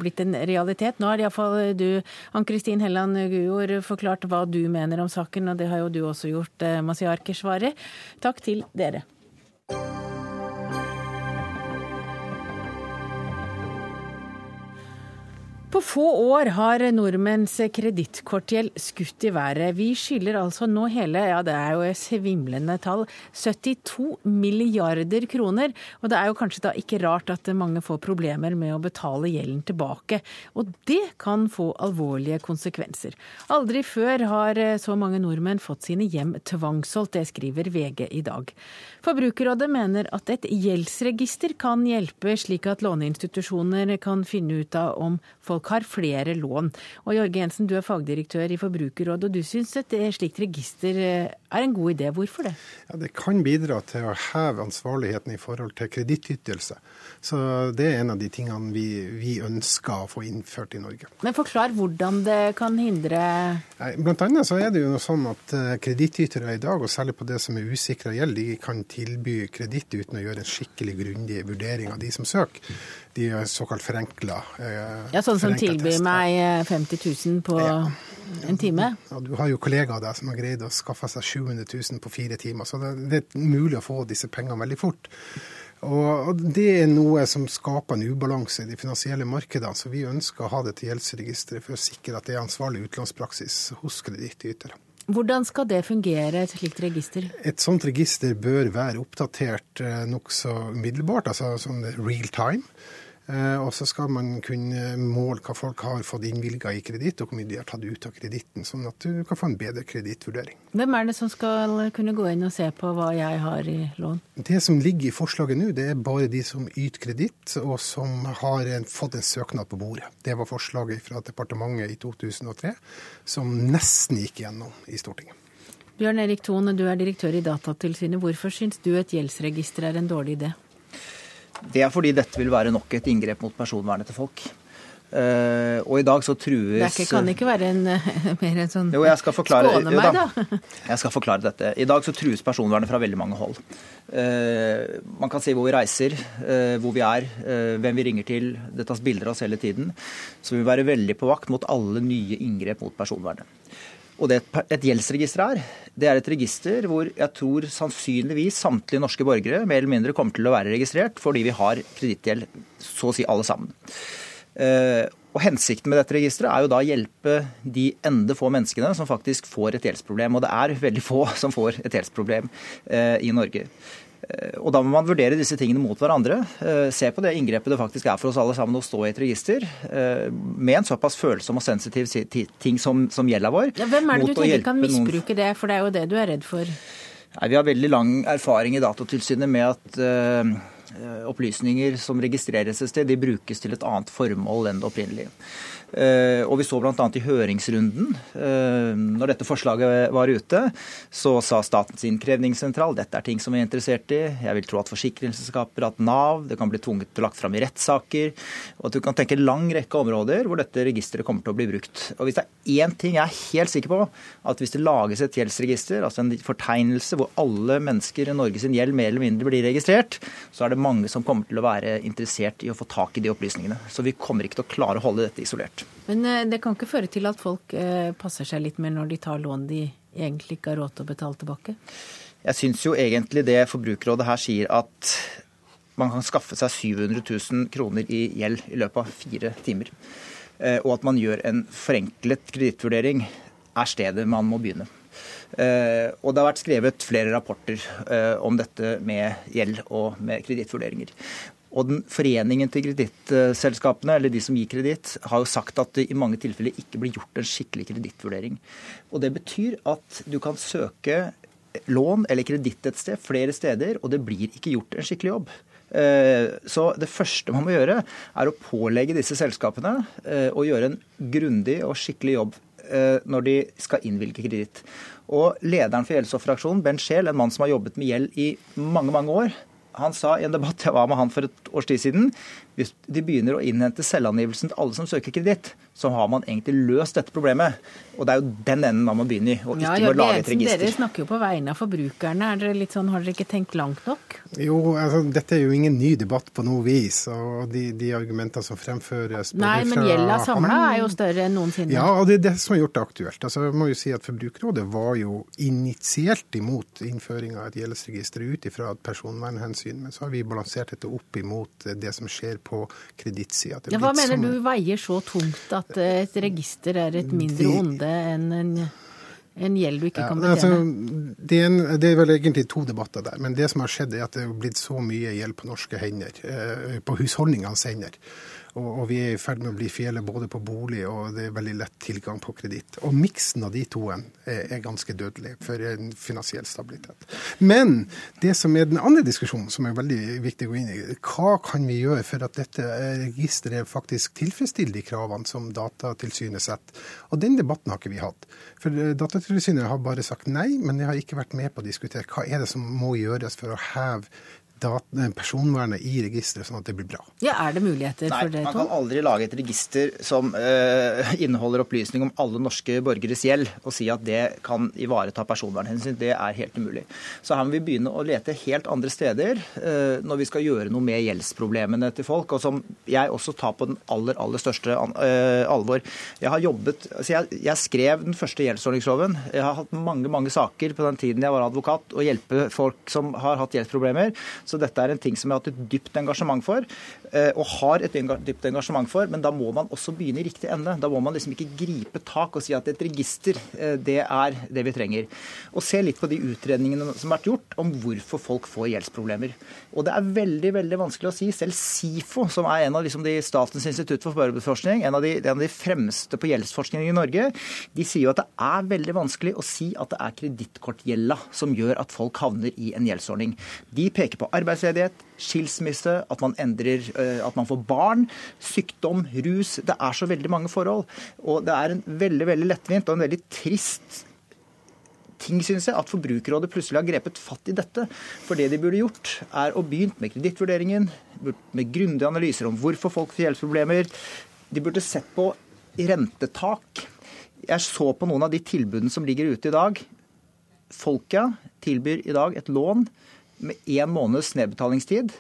S1: blitt en realitet. Nå har iallfall du, Ann-Kristin Helland Gujord, forklart hva du mener om saken, og det har jo du også gjort, eh, Masiar Keshvari. Takk til dere. På få år har nordmenns kredittkortgjeld skutt i været. Vi skylder altså nå hele, ja det er jo et svimlende tall, 72 milliarder kroner. Og det er jo kanskje da ikke rart at mange får problemer med å betale gjelden tilbake. Og det kan få alvorlige konsekvenser. Aldri før har så mange nordmenn fått sine hjem tvangsholdt, det skriver VG i dag. Forbrukerrådet mener at et gjeldsregister kan hjelpe, slik at låneinstitusjoner kan finne ut av om folk har flere lån. Og Jorge Jensen, du er fagdirektør i Forbrukerrådet, og du syns et slikt register eh, er en god idé. Hvorfor det?
S8: Ja, det kan bidra til å heve ansvarligheten i forhold til kredittytelse. Så det er en av de tingene vi, vi ønsker å få innført i Norge.
S1: Men forklar hvordan det kan hindre
S8: Blant annet så er det jo noe sånn at eh, kredittytere i dag, og særlig på det som er usikra gjeld, de kan tilby kreditt uten å gjøre en skikkelig grundig vurdering av de som søker. De er såkalt forenkla.
S1: Ja, sånn som tilbyr meg eh, 50 000 på en time?
S8: Ja, du har jo kollegaer der som har greid å skaffe seg 700 000 på fire timer, så det, er mulig å få disse pengene veldig fort. Og og Det er noe som skaper en ubalanse i de finansielle markedene, så vi ønsker å ha det til gjeldsregisteret for å sikre at det er ansvarlig utlånspraksis hos kredittytere.
S1: Hvordan skal det fungere, et slikt register?
S8: Et sånt register bør være oppdatert eh, nokså umiddelbart, altså sånn real time. Eh, Og så skal man kunne måle hva folk har fått innvilga i kreditt, og hvor mye de har tatt ut av kreditten, sånn at du kan få en bedre kredittvurdering.
S1: Hvem er det som skal kunne gå inn og se på hva jeg har i lån?
S8: Det som ligger i forslaget nå, det er bare de som yter kreditt, og som har fått en søknad på bordet. Det var forslaget fra departementet i 2003, som nesten gikk gjennom i Stortinget.
S1: Bjørn Erik Thon, du er direktør i Datatilsynet. Hvorfor syns du et gjeldsregister er en dårlig idé?
S9: Det er fordi dette vil være nok et inngrep mot personvernet til folk. Uh, og i dag så trues
S1: Det ikke, kan ikke være en, mer en sånn
S9: Jo, jeg skal forklare,
S1: skåne meg, da.
S9: da. Jeg skal forklare dette. I dag så trues personvernet fra veldig mange hold. Uh, man kan si hvor vi reiser, uh, hvor vi er, hvem vi ringer til. Det tas bilder av oss hele tiden. Så vi vil være veldig på vakt mot alle nye inngrep mot personvernet. Og det et gjeldsregister er, det er et register hvor jeg tror sannsynligvis samtlige norske borgere mer eller mindre kommer til å være registrert fordi vi har kredittgjeld, så å si alle sammen. Eh, og Hensikten med dette registeret er jo da å hjelpe de ende få menneskene som faktisk får et gjeldsproblem. Og det er veldig få som får et gjeldsproblem eh, i Norge. Eh, og Da må man vurdere disse tingene mot hverandre. Se på det inngrepet det faktisk er for oss alle sammen å stå i et register med en såpass følsom og sensitiv ting som, som gjelda vår.
S1: Ja, hvem er det du tenker kan misbruke det, for det er jo det du er redd for?
S9: Nei, Vi har veldig lang erfaring i Datatilsynet med at uh, Eh, opplysninger som registreres et sted, de brukes til et annet formål enn det opprinnelige. Eh, og vi så bl.a. i høringsrunden, eh, når dette forslaget var ute, så sa Statens innkrevningssentral dette er ting som vi er interessert i. Jeg vil tro at forsikringsselskaper, at Nav, det kan bli tvunget til lagt fram i rettssaker. Og at du kan tenke lang rekke områder hvor dette registeret kommer til å bli brukt. Og hvis det er én ting jeg er helt sikker på, at hvis det lages et gjeldsregister, altså en fortegnelse hvor alle mennesker i Norge sin gjeld mer eller mindre blir registrert, så er det mange som kommer til å være interessert i å få tak i de opplysningene. Så vi kommer ikke til å klare å holde dette isolert.
S1: Men eh, det kan ikke føre til at folk eh, passer seg litt mer når de tar lån de egentlig ikke har råd til å betale tilbake?
S9: Jeg syns jo egentlig det Forbrukerrådet her sier at man kan skaffe seg 700 000 kroner i gjeld i løpet av fire timer. Eh, og at man gjør en forenklet kredittvurdering, er stedet man må begynne. Og det har vært skrevet flere rapporter om dette med gjeld og med kredittvurderinger. Og den Foreningen til kredittselskapene, eller de som gir kreditt, har jo sagt at det i mange tilfeller ikke blir gjort en skikkelig kredittvurdering. Og det betyr at du kan søke lån eller kreditt et sted, flere steder, og det blir ikke gjort en skikkelig jobb. Eh, så det første man må gjøre, er å pålegge disse selskapene eh, å gjøre en grundig og skikkelig jobb eh, når de skal innvilge kreditt. Og lederen for Gjeldsofferaksjonen, Bent Scheel, en mann som har jobbet med gjeld i mange, mange år, han sa i en debatt jeg var med han for et års tid siden, hvis de begynner å innhente selvangivelsen til alle som søker kreditt, så har man egentlig løst dette problemet. Og det er jo den enden man må begynne i, og ikke ja, må lage et register.
S1: Dere snakker jo på vegne av forbrukerne. Er dere litt sånn, Har dere ikke tenkt langt nok?
S8: Jo, altså, dette er jo ingen ny debatt på noe vis. Og de, de argumentene som fremføres
S1: Nei, men gjelda samla er jo større enn noensinne.
S8: Ja, og det er det som har gjort det aktuelt. Altså, jeg må jo si at Forbrukerrådet var jo initielt imot innføring av et gjeldsregister ut ifra et personvernhensyn. Men så har vi balansert dette opp imot det som skjer på kredittsida.
S1: Ja, hva mener som... du veier så tungt at et register er et mindre de... onde enn en, en gjeld du ikke kan betjene? Ja,
S8: altså, det, er en, det, er vel egentlig to debatter der. Men det som har skjedd, er at det er blitt så mye gjeld på norske hender. Eh, på husholdningenes hender. Og, og, vi er i ferd med å bli fjellet både på bolig og det er veldig lett tilgang på kreditt. Og miksen av de to er, er, ganske dødelig for en finansiell stabilitet. Men det som er den andre diskusjonen, som er veldig viktig å gå inn i, hva kan vi gjøre for at dette registeret faktisk tilfredsstiller de kravene som Datatilsynet setter? Og den debatten har ikke vi hatt. For Datatilsynet har bare sagt nei, men de har ikke vært med på å diskutere hva er det som må gjøres for å heve personvernet i registeret, sånn at det blir bra.
S1: Ja, Er det muligheter
S9: Nei,
S1: for det?
S9: Nei, Man kan aldri lage et register som uh, inneholder opplysning om alle norske borgeres gjeld, og si at det kan ivareta personvernhensyn. Det er helt umulig. Så her må vi begynne å lete helt andre steder uh, når vi skal gjøre noe med gjeldsproblemene til folk, og som jeg også tar på den aller, aller største uh, alvor. Jeg har jobbet, altså jeg, skrev den første gjeldsordningsloven. Jeg har hatt mange mange saker på den tiden jeg var advokat, å hjelpe folk som har hatt gjeldsproblemer. Så dette er en ting som jeg har hatt et dypt engasjement for, eh, og har et dypt engasjement for. Men da må man også begynne i riktig ende. Da må man liksom ikke gripe tak og si at et register, eh, det er det vi trenger. Og se litt på de utredningene som har vært gjort om hvorfor folk får gjeldsproblemer. Og det er veldig veldig vanskelig å si. Selv SIFO, som er en av liksom de Statens institutt for forbrukerforskning, en, en, av de fremste på gjeldsforskning i Norge, de sier jo at det er veldig vanskelig å si at det er kredittkortgjelda som gjør at folk havner i en gjeldsordning. De peker på arbeidsledighet, skilsmisse, at man endrer eh, At man får barn, sykdom, rus. Det er så veldig mange forhold. Og det er en veldig, veldig lettvint og en veldig trist ting, synes jeg, at Forbrukerrådet plutselig har grepet fatt i dette. For det de burde gjort, er å begynt med kredittvurderingen, med grundige analyser om hvorfor folk får gjeldsproblemer, De burde sett på rentetak. Jeg så på noen av de tilbudene som ligger ute i dag. Folka tilbyr i dag et lån med én måneds nedbetalingstid.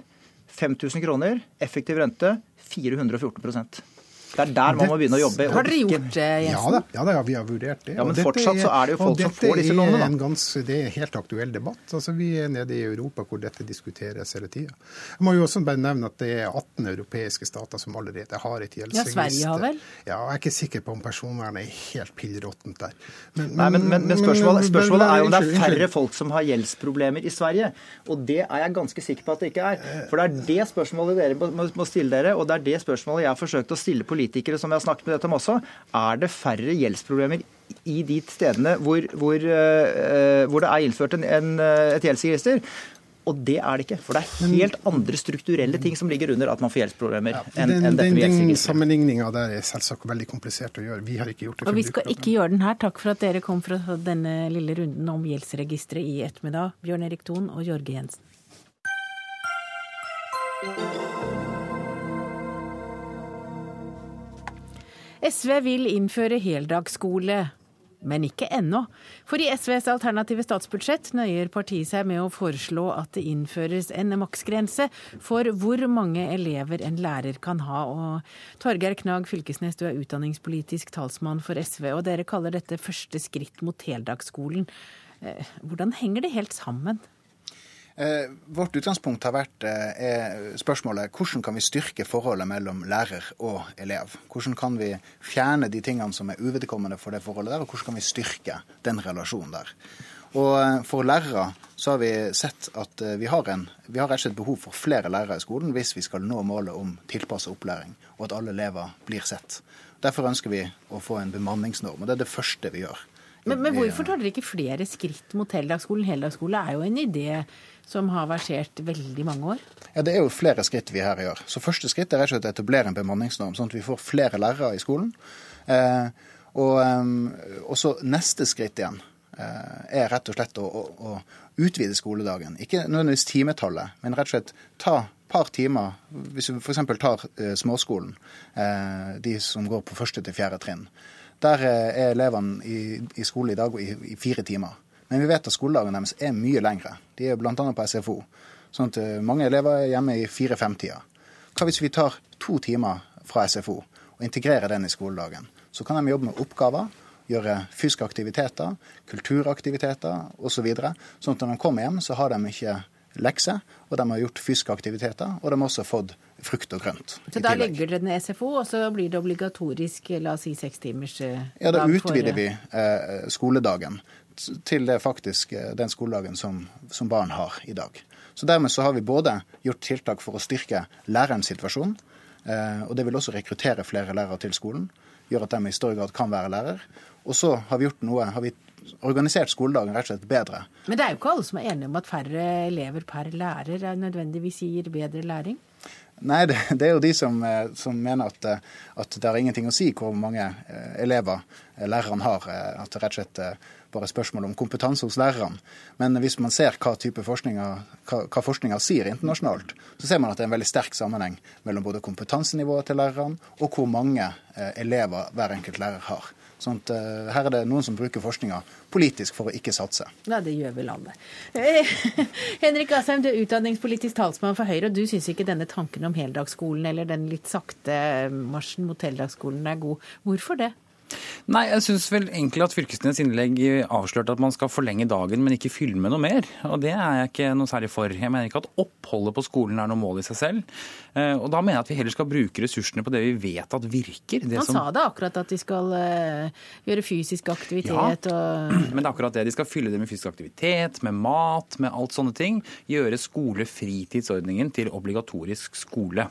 S9: 5000 kroner, effektiv rente 414 det er der man må begynne å jobbe.
S1: Har dere gjort det, Jensen?
S8: Ja da, ja, da, vi har vurdert det.
S9: Ja, Men fortsatt så er det jo folk som får disse lånene.
S8: da. Ganske, det er en helt aktuell debatt. Altså, Vi er nede i Europa hvor dette diskuteres hele tida. Jeg må jo også bare nevne at det er 18 europeiske stater som allerede har et gjeldsregister.
S1: Ja, Sverige har vel?
S8: Ja, Jeg er ikke sikker på om personvernet er helt pillråttent der.
S9: Men, Nei, men, men, men spørsmålet, spørsmålet, er jo om det er færre folk som har gjeldsproblemer i Sverige. Og det er jeg ganske sikker på at det ikke er. For det er det spørsmålet dere må stille dere, og det er det spørsmålet jeg har forsøkt å stille politikere som jeg har snakket med dette om også, er det færre gjeldsproblemer i de stedene hvor, hvor, uh, hvor det er innført en, en, et gjeldsregister. Og det er det ikke. For det er helt andre strukturelle ting som ligger under at man får gjeldsproblemer. Ja,
S8: enn, den, enn dette gjeldsregister. Den sammenligninga der er selvsagt veldig komplisert å gjøre. Vi har ikke gjort det.
S1: Og vi skal ikke gjøre den her. Takk for at dere kom fra denne lille runden om gjeldsregisteret i ettermiddag. Bjørn Erik Thon og Jorge Jensen. SV vil innføre heldagsskole. Men ikke ennå. For i SVs alternative statsbudsjett nøyer partiet seg med å foreslå at det innføres en maksgrense for hvor mange elever en lærer kan ha. Og Torgeir Knag Fylkesnes, du er utdanningspolitisk talsmann for SV, og dere kaller dette første skritt mot heldagsskolen. Eh, hvordan henger det helt sammen?
S10: Eh, vårt utgangspunkt har vært eh, spørsmålet hvordan kan vi styrke forholdet mellom lærer og elev? Hvordan kan vi fjerne de tingene som er uvedkommende for det forholdet der, og hvordan kan vi styrke den relasjonen der? Og eh, For lærere så har vi sett at vi har, en, vi har rett og slett behov for flere lærere i skolen hvis vi skal nå målet om tilpasset opplæring, og at alle elever blir sett. Derfor ønsker vi å få en bemanningsnorm, og det er det første vi gjør.
S1: Men, men hvorfor tar dere ikke flere skritt mot heldagsskolen? Heldagsskole er jo en idé som har versert veldig mange år?
S10: Ja, Det er jo flere skritt vi her gjør. Så Første skritt er å etablere en bemanningsnorm, sånn at vi får flere lærere i skolen. Eh, og, og, så neste skritt igjen eh, er rett og slett å, å, å, utvide skoledagen. Ikke nødvendigvis timetallet, men rett og slett ta par timer. Hvis vi f.eks. tar eh, småskolen, eh, de som går på første til fjerde trinn. Der eh, er elevene i, i skole i dag i, i fire timer. Men vi vet at skoledagen deres er mye lengre. De er bl.a. på SFO. Sånn at eh, mange elever er hjemme i fire-fem-tida. Hva hvis vi tar to timer fra SFO og integrerer den i skoledagen? Så kan de jobbe med oppgaver, gjøre fysiske aktiviteter, kulturaktiviteter osv. Så sånn at når de kommer hjem, så har de ikke lekser, og de har gjort fysiske aktiviteter, og de har også fått frukt og grønt.
S1: Så da legger dere ned SFO, og så blir det obligatorisk la oss si sekstimers dag
S10: eh, Ja, da utvider vi eh, skoledagen til det faktisk eh, den skoledagen som, som, barn har i dag. Så Dermed så har vi både gjort tiltak for å styrke lærerens situasjon, eh, og det vil også rekruttere flere lærere til skolen, gjøre at de i større grad kan være lærer. Og så har vi gjort noe, har vi organisert skoledagen rett og slett bedre.
S1: Men det er jo ikke alle som er enige om at færre elever per lærer er nødvendigvis gir bedre læring?
S10: Nei, det, det, er jo de som, eh, som mener at, at, det har ingenting å si hvor mange elever læreren har. At det rett og slett bare spørsmål om kompetanse hos lærerne. Men hvis man ser hva type forskninga, hva, hva forskninga sier internasjonalt, så ser man at det er en veldig sterk sammenheng mellom både kompetansenivået til lærerne og hvor mange eh, elever hver enkelt lærer har. Sånn at, uh, her er det noen som bruker forskninga politisk for å ikke satse.
S1: Ja, det gjør vel alle. Eh, Henrik Asheim, du er utdanningspolitisk talsmann for Høyre, og du syns ikke denne tanken om heldagsskolen eller den litt sakte marsjen mot heldagsskolen er god. Hvorfor det?
S11: Nei, jeg syns vel egentlig at Fylkesnes innlegg avslørte at man skal forlenge dagen, men ikke fylle med noe mer. Og det er jeg ikke noe særlig for. Jeg mener ikke at oppholdet på skolen er noe mål i seg selv. Eh, og da mener jeg at vi heller skal bruke ressursene på det vi vet at virker.
S1: Han
S11: som...
S1: sa det akkurat, at de skal uh, gjøre fysisk aktivitet ja, og
S11: Men det er akkurat det. De skal fylle det med fysisk aktivitet, med mat, med alt sånne ting. Gjøre skolefritidsordningen til obligatorisk skole.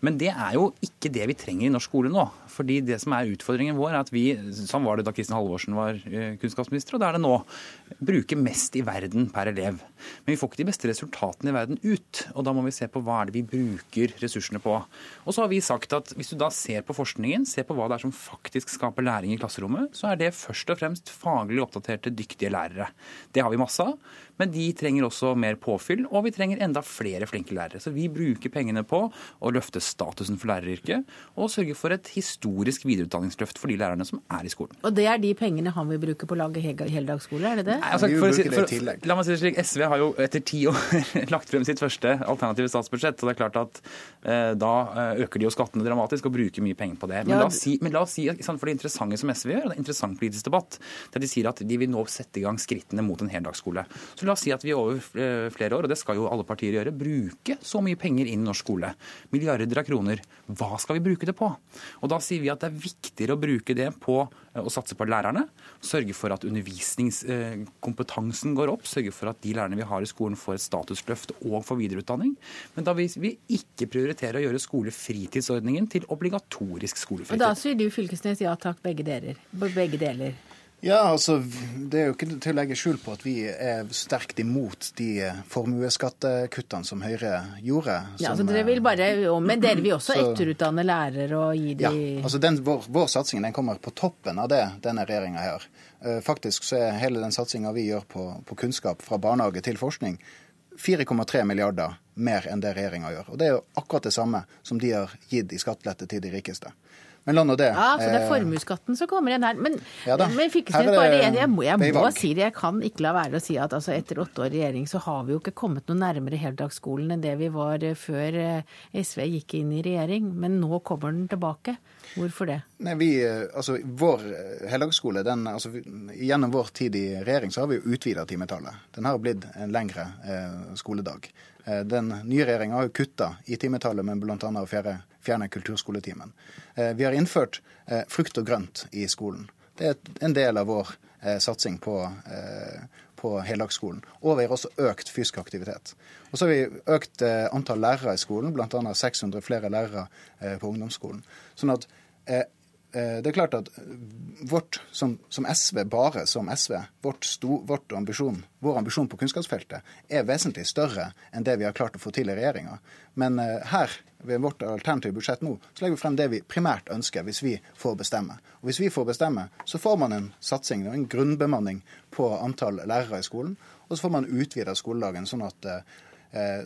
S11: Men det er jo ikke det vi trenger i norsk skole nå. Fordi det som er utfordringen vår, er at vi sånn var det da Kristin Halvorsen var eh, kunnskapsminister, og det er det nå. bruker mest i verden per elev. Men vi får ikke de beste resultatene i verden ut. Og da må vi se på hva er det vi bruker ressursene på. Og så har vi sagt at hvis du da ser på forskningen, ser på hva det er som faktisk skaper læring i klasserommet, så er det først og fremst faglig oppdaterte, dyktige lærere. Det har vi masse av. Men de trenger også mer påfyll, og vi trenger enda flere flinke lærere. Så vi bruker pengene på å løfte statusen for læreryrket og sørge for et historisk videreutdanningsløft for de lærerne som er i skolen.
S1: Og det er de pengene han vil bruke på å lage hel- heldagsskole, er det det?
S11: Nei, altså, for, for, la meg si det slik, SV har jo etter ti år lagt frem sitt første alternative statsbudsjett. og det er klart at eh, Da eh, øker de jo skattene dramatisk og bruker mye penger på det. Men
S1: Ja,
S11: la oss si, men la oss si for det interessante som SV gjør, og det er en interessant politisk debatt, det er de sier at de vil nå sette i gang skrittene mot en heldagsskole. Så la oss si at vi over eh, flere år, og det skal jo alle partier gjøre, bruke så mye penger inn i norsk skole. Milliarder av kroner. Hva skal vi bruke det på? Og da sier vi at det er viktigere å bruke det på eh, å satse på lærerne, sørge for at undervisningskompetansen går opp, sørge for at de lærerne vi har i skolen får et statusløft og får videreutdanning. Men da vil vi ikke prioritere å gjøre skolefritidsordningen til obligatorisk
S1: Og
S11: skolefritid.
S1: da sier du Fylkesnes ja takk, begge deler. Begge deler.
S10: Ja, altså, Det er jo ikke til å legge skjul på at vi er sterkt imot de formuesskattekuttene som Høyre gjorde.
S1: Ja,
S10: som,
S1: altså dere vil bare, Men dere vil også
S10: Så-
S1: etterutdanne lærere og gi
S10: Ja, altså den, vår, vår satsing den kommer på toppen av det denne regjeringa gjør. Eh, Faktisk så er hele den satsinga vi gjør på, på kunnskap fra barnehage til forskning, 4,3 milliarder mer enn det regjeringa gjør. Og Det er jo akkurat det samme som de har gitt i skattelette til de rikeste. Men la nå det.
S1: Ja, så det er
S10: eh,
S1: formuesskatten som kommer igjen her. Men,
S10: Ja
S1: men Fylkesnes, bare igjen, jeg må, jeg må si det. Jeg kan ikke la være å si at altså, etter åtte år i regjering så har vi jo ikke kommet noe nærmere heldagsskolen enn det vi var eh, før eh, SV gikk inn i regjering. Men nå kommer den tilbake. Hvorfor det?
S10: Nei, vi, altså Vår heldagsskole, den, altså, gjennom vår tid i regjering, så har vi jo utvida timetallet. Den har blitt en lengre eh, skoledag. Den nye regjeringa har jo kutta i timetallet, men bl.a. å fjerne, kulturskoletimen. Eh, vi har innført eh, frukt og grønt i skolen. Det er en del av vår eh, satsing på, på heldagsskolen. Og vi har også økt fysisk aktivitet. Og så har vi økt antall lærere i skolen, bl.a. 600 flere lærere på ungdomsskolen. Sånn at det er klart at vårt, som, som SV, bare som SV, vårt sto, vårt ambisjon, vår ambisjon på kunnskapsfeltet er vesentlig større enn det vi har klart å få til i regjeringa. Men eh, her, ved vårt alternative budsjett nå, så legger vi frem det vi primært ønsker, hvis vi får bestemme. Og hvis vi får bestemme, så får man en satsing, og en grunnbemanning på antall lærere i skolen, og så får man utvida skoledagen sånn at eh, eh,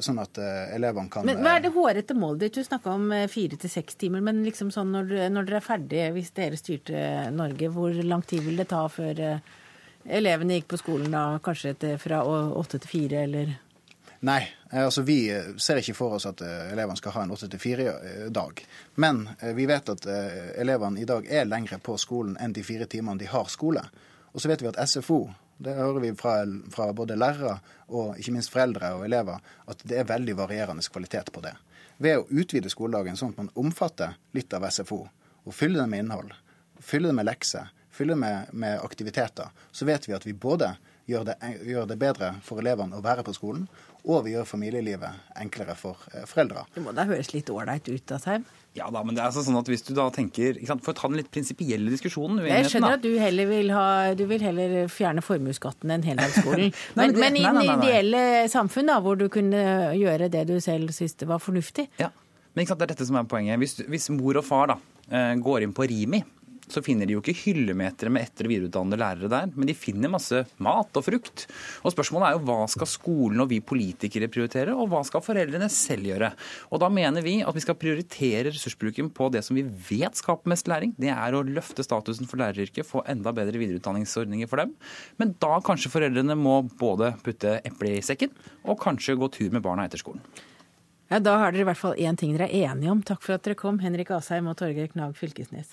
S10: Sånn at eh, elevene kan
S1: Men Hva er det hårete målet ditt? Du snakka om eh, fire til seks timer. Men liksom sånn når, når dere er ferdige, hvis dere styrte Norge, hvor lang tid vil det ta før eh, elevene gikk på skolen da? Kanskje etter, fra åtte til fire, eller?
S10: Nei, eh, altså vi eh, ser ikke for oss at eh, elevene skal ha en 8-4-dag. Men eh, vi vet at eh, elevene i dag er lengre på skolen enn de fire timene de har skole. Og så vet vi at SFO, det hører vi fra, fra både lærere og ikke minst foreldre og elever, at det er veldig varierende kvalitet på det. Ved å utvide skoledagen sånn at man omfatter litt av SFO, og fylle det med innhold, fylle det med lekser, fylle det med, med aktiviteter, så vet vi at vi både gjør det, gjør det bedre for elevene å være på skolen, og vi gjør familielivet enklere for eh, foreldre.
S1: Det må da høres litt ålreit ut, Asheim?
S11: Ja da, men det er altså sånn at hvis du da tenker ikke sant, For å ta den litt prinsipielle diskusjonen
S1: Jeg skjønner
S11: da.
S1: at du heller vil, ha, du vil heller fjerne formuesskatten enn heldagsskolen. Men,
S11: men
S1: men i det ideelle samfunn, da, hvor du kunne gjøre det du selv syntes var fornuftig
S11: Ja, men ikke sant, det er dette som er poenget. Hvis, hvis mor og far da, eh, går inn på Rimi, så finner de jo ikke hyllemetere med etter- og videreutdannede lærere der, men de finner masse mat og frukt. Og Spørsmålet er jo hva skal skolen og vi politikere prioritere, og hva skal foreldrene selv gjøre? Og Da mener vi at vi skal prioritere ressursbruken på det som vi vet skaper mest læring. Det er å løfte statusen for læreryrket, få enda bedre videreutdanningsordninger for dem. Men da kanskje foreldrene må både putte eplet i sekken, og kanskje gå tur med barna etter skolen.
S1: Ja, Da har dere i hvert fall én ting dere er enige om. Takk for at dere kom, Henrik Asheim og Torgeir Knag Fylkesnes.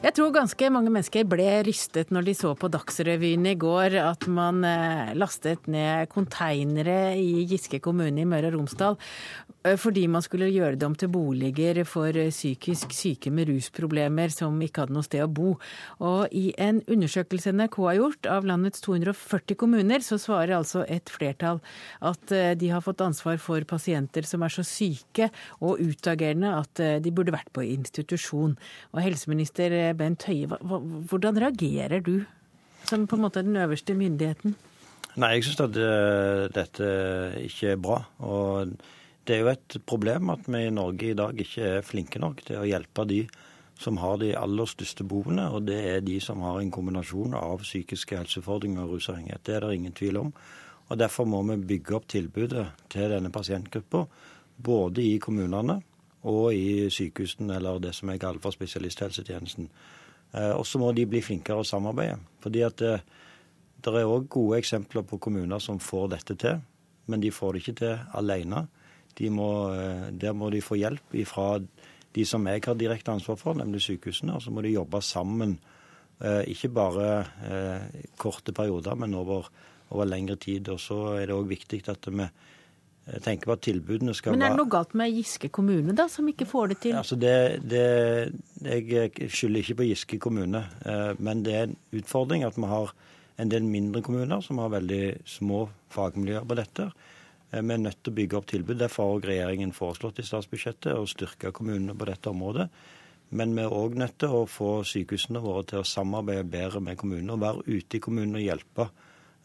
S1: Jeg tror ganske mange mennesker ble rystet når de så på Dagsrevyen i går at man eh, lastet ned konteinere i Giske kommune i Møre og Romsdal eh, fordi man skulle gjøre det om til boliger for psykisk syke med rusproblemer som ikke hadde noe sted å bo. Og i en undersøkelse NRK har gjort av landets 240 kommuner, så svarer altså et flertall at eh, de har fått ansvar for pasienter som er så syke og utagerende at de burde vært på institusjon. Og helseminister Bent Høie, hvordan reagerer du som på en måte den øverste myndigheten?
S12: Nei, Jeg syns at dette ikke er bra. Og det er jo et problem at vi i Norge i dag ikke er flinke nok til å hjelpe de som har de aller største behovene, og det er de som har en kombinasjon av psykiske helseutfordringer og rusavhengighet. Det er det ingen tvil om. Og Derfor må vi bygge opp tilbudet til denne pasientgruppa, både i kommunene og i sykehusene, eller det som jeg kaller for spesialisthelsetjenesten. Eh, og så må de bli flinkere å samarbeide. Fordi at det, eh, det er òg gode eksempler på kommuner som får dette til, men de får det ikke til alene. De må, eh, der må de få hjelp fra de som jeg har direkte ansvar for, nemlig sykehusene. Og så må de jobbe sammen, ikke bare korte perioder, men over, over lengre tid. Og så er det òg viktig at vi jeg tenker på at tilbudene skal
S1: være Men er
S12: det
S1: noe galt med Giske kommune, da, som ikke får det til?
S12: Altså det, det, jeg skylder ikke på Giske kommune, eh, men det er en utfordring at vi har en del mindre kommuner som har veldig små fagmiljøer på dette. Eh, vi er nødt til å bygge opp tilbud. Derfor har regjeringen foreslått i statsbudsjettet å styrke kommunene på dette området. Men vi er òg nødt til å få sykehusene våre til å samarbeide bedre med kommunene og være ute i kommunene og hjelpe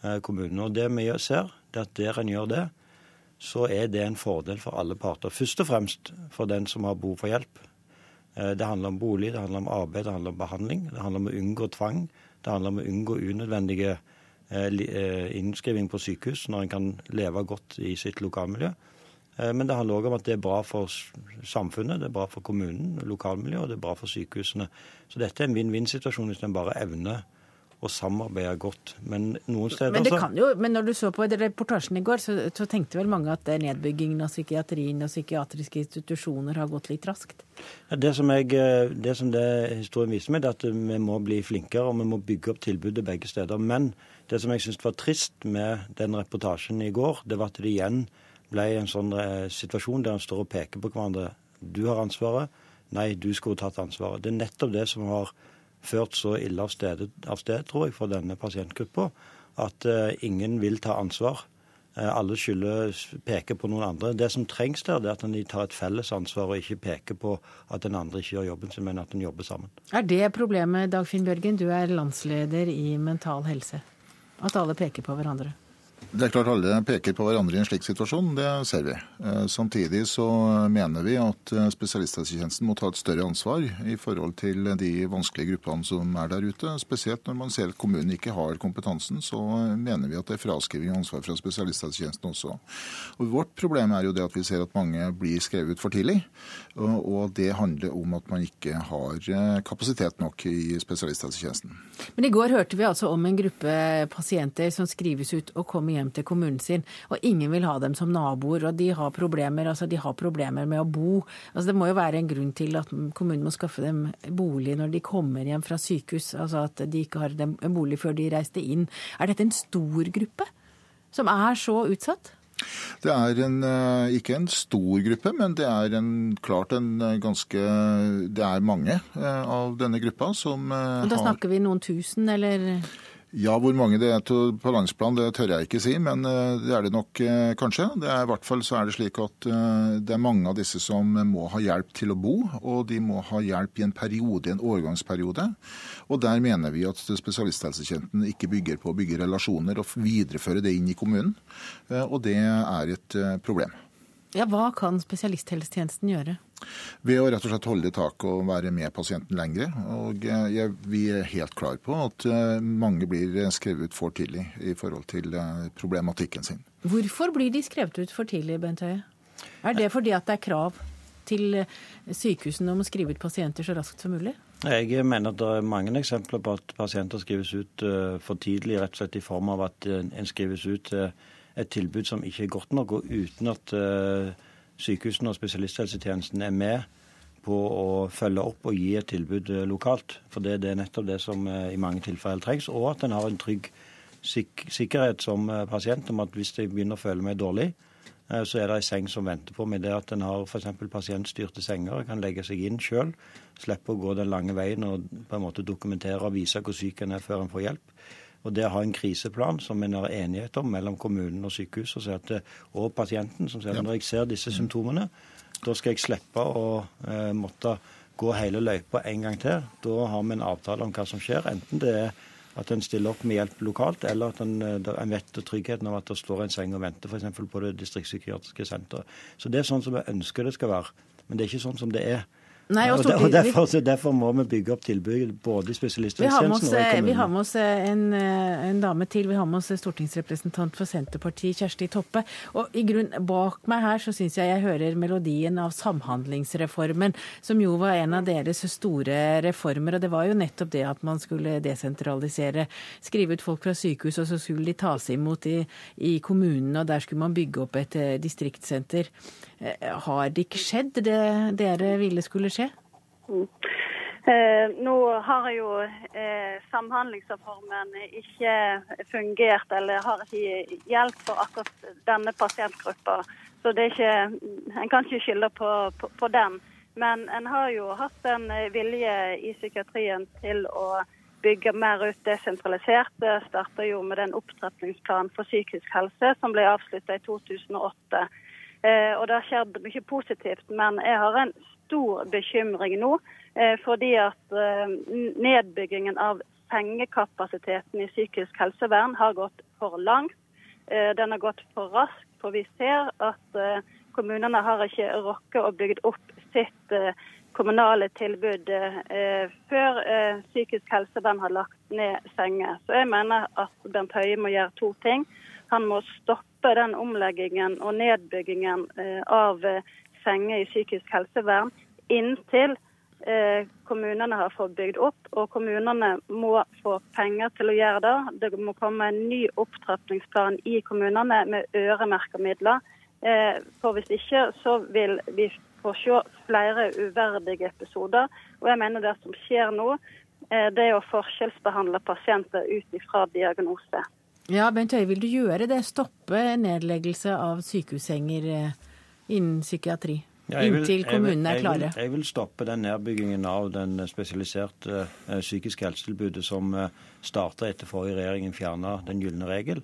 S12: eh, kommunene. Og det vi ser, det er at der en gjør det, så er det en fordel for alle parter. Først og fremst for den som har behov for hjelp. Eh, det handler om bolig, det handler om arbeid, det handler om behandling. Det handler om å unngå tvang. Det handler om å unngå unødvendige eh, eh, innskriving på sykehus når en kan leve godt i sitt lokalmiljø. Men det handler òg om at det er bra for samfunnet, det er bra for kommunen, lokalmiljøet, og det er bra for sykehusene. Så dette er en vinn-vinn-situasjon hvis en bare evner og samarbeide godt. Men noen steder
S1: men, det kan jo, men når du så på reportasjen i går, så, så tenkte vel mange at nedbyggingen av psykiatrien og psykiatriske institusjoner har gått litt raskt?
S12: Det som, jeg, det som det historien viser meg, er at vi må bli flinkere og vi må bygge opp tilbudet begge steder. Men det som jeg syns var trist med den reportasjen i går, det var at det igjen ble en sånn eh, situasjon der en står og peker på hverandre. Du har ansvaret. Nei, du skulle tatt ansvaret. Det er nettopp det som har ført så ille av sted, av sted tror jeg, for denne pasientgruppa at uh, ingen vil ta ansvar. Uh, alle skylder peker på noen andre. Det som trengs der, det er at de tar et felles ansvar og ikke peker på at den andre ikke gjør jobben sin, men at en jobber sammen.
S1: Er det problemet, Dagfinn Bjørgen, du er landsleder i Mental Helse? At alle peker på hverandre?
S13: Det er klart alle peker på hverandre i en slik situasjon, det ser vi. Eh, samtidig så mener vi at eh, spesialisthelsetjenesten må ta et større ansvar i forhold til de vanskelige gruppene som er der ute. Spesielt når man ser at kommunen ikke har kompetansen, så mener vi at det er fraskriving av ansvar fra spesialisthelsetjenesten også. Og vårt problem er jo det at vi ser at mange blir skrevet ut for tidlig. Og det handler om at man ikke har eh, kapasitet nok i spesialisthelsetjenesten.
S1: Men i går hørte vi altså om en gruppe pasienter som skrives ut og kommer hjem til kommunen sin, og ingen vil ha dem som naboer, og de har problemer, altså de har problemer med å bo. Altså det må jo være en grunn til at kommunen må skaffe dem bolig når de kommer hjem fra sykehus, altså at de ikke har en bolig før de reiste inn. Er dette en stor gruppe som er så utsatt?
S13: Det er en, eh, ikke en stor gruppe, men det er en, klart en eh, ganske Det er mange eh, av denne gruppa som har
S1: Og Da snakker vi noen tusen, eller?
S13: Ja, Hvor mange det er på landsplan, det tør jeg ikke si, men eh, det er det nok eh, kanskje. Det er, I hvert fall så er det slik at eh, det er mange av disse som må ha hjelp til å bo, og de må ha hjelp i en periode, en overgangsperiode. Og Der mener vi at spesialisthelsetjenesten ikke bygger på å bygge relasjoner og videreføre det inn i kommunen. Og det er et problem.
S1: Ja, Hva kan spesialisthelsetjenesten gjøre?
S13: Ved å rett og slett holde tak og være med pasienten lenger. Og jeg, vi er helt klar på at eh, mange blir skrevet ut for tidlig i forhold til eh, problematikken sin.
S1: Hvorfor blir de skrevet ut for tidlig, Bent Høie? Er det fordi at det er krav til sykehusene om å skrive ut pasienter så raskt som mulig?
S12: Jeg mener at det er mange eksempler på at pasienter skrives ut eh, for tidlig, rett og slett i form av at en skrives ut et tilbud som ikke er godt nok, og uten at sykehusene og spesialisthelsetjenesten er med på å følge opp og gi et tilbud eh, lokalt. For det, det er nettopp det som eh, i mange tilfeller trengs. Og at en har en trygg sik sikkerhet som eh, pasient om at hvis jeg begynner å føle meg dårlig, så er det ei seng som venter på meg. Det at en har f.eks. pasientstyrte senger, kan legge seg inn sjøl, slippe å gå den lange veien og på en måte dokumentere og vise hvor syk en er før en får hjelp. Og det å ha en kriseplan som en har enighet om mellom kommunen og sykehuset og, og pasienten, som sier at når jeg ser disse symptomene, da skal jeg slippe å eh, måtte gå hele løypa en gang til. Da har vi en avtale om hva som skjer. Enten det er at en stiller opp med hjelp lokalt, eller at en, eh, en vet tryggheten av at det står en seng og venter f.eks. på det distriktspsykiatriske senteret. Så det er sånn som vi ønsker det skal være. Men det er ikke sånn som det er. Nei, og, og, derfor, derfor, må vi bygge opp tilbudet både i spesialisthelsetjenesten og i kommunen.
S1: Vi har med oss eh, en, eh, en, dame til. Vi har med oss stortingsrepresentant for Senterpartiet, Kjersti Toppe. Og i grunn, Bak meg her så syns jeg jeg hører melodien av Samhandlingsreformen, som jo var en av deres store reformer. Og det var jo nettopp det at man skulle desentralisere, skrive ut folk fra sykehus, og så skulle de tas imot i, i kommunene, og der skulle man bygge opp et eh, distriktssenter. Har det ikke skjedd, det dere ville skulle skje? Mm.
S14: Eh, nå har jo eh, Samhandlingsreformen ikke fungert eller har ikke hjelp for akkurat denne pasientgruppa. Så det er ikke, en kan ikke skylde på, på, på, den. Men en har jo hatt en vilje i psykiatrien til å bygge mer ut desentralisert. Det starta jo med den opptrappingsplanen for psykisk helse som ble avslutta i 2008. Eh, og det har skjedd mye positivt, men jeg har en stor bekymring nå. Eh, fordi at eh, nedbyggingen av sengekapasiteten i psykisk helsevern har gått for langt. Den har gått for raskt, for vi ser at kommunene har ikke rokket å bygge opp sitt kommunale tilbud før psykisk helsevern har lagt ned senger. Så jeg mener at Bent Høie må gjøre to ting. Han må stoppe den omleggingen og nedbyggingen av senger i psykisk helsevern inntil eh, kommunene har fått bygd opp. Og kommunene må få penger til å gjøre det. Det må komme en ny opptrappingsplan i kommunene med øremerka midler. Eh, for hvis ikke så vil vi få se flere uverdige episoder. Og jeg mener det som skjer nå, eh, det er å forskjellsbehandle pasienter ut ifra diagnose.
S1: Ja, Bent Høie, vil du gjøre det? Stoppe nedleggelse av sykehussenger innen psykiatri? Ja, vil, inntil kommunene er klare?
S12: Jeg vil, jeg vil, stoppe den nedbyggingen av den spesialiserte uh, psykiske helsetilbudet som eh, starta etter forrige regjering fjerna den gylne regel.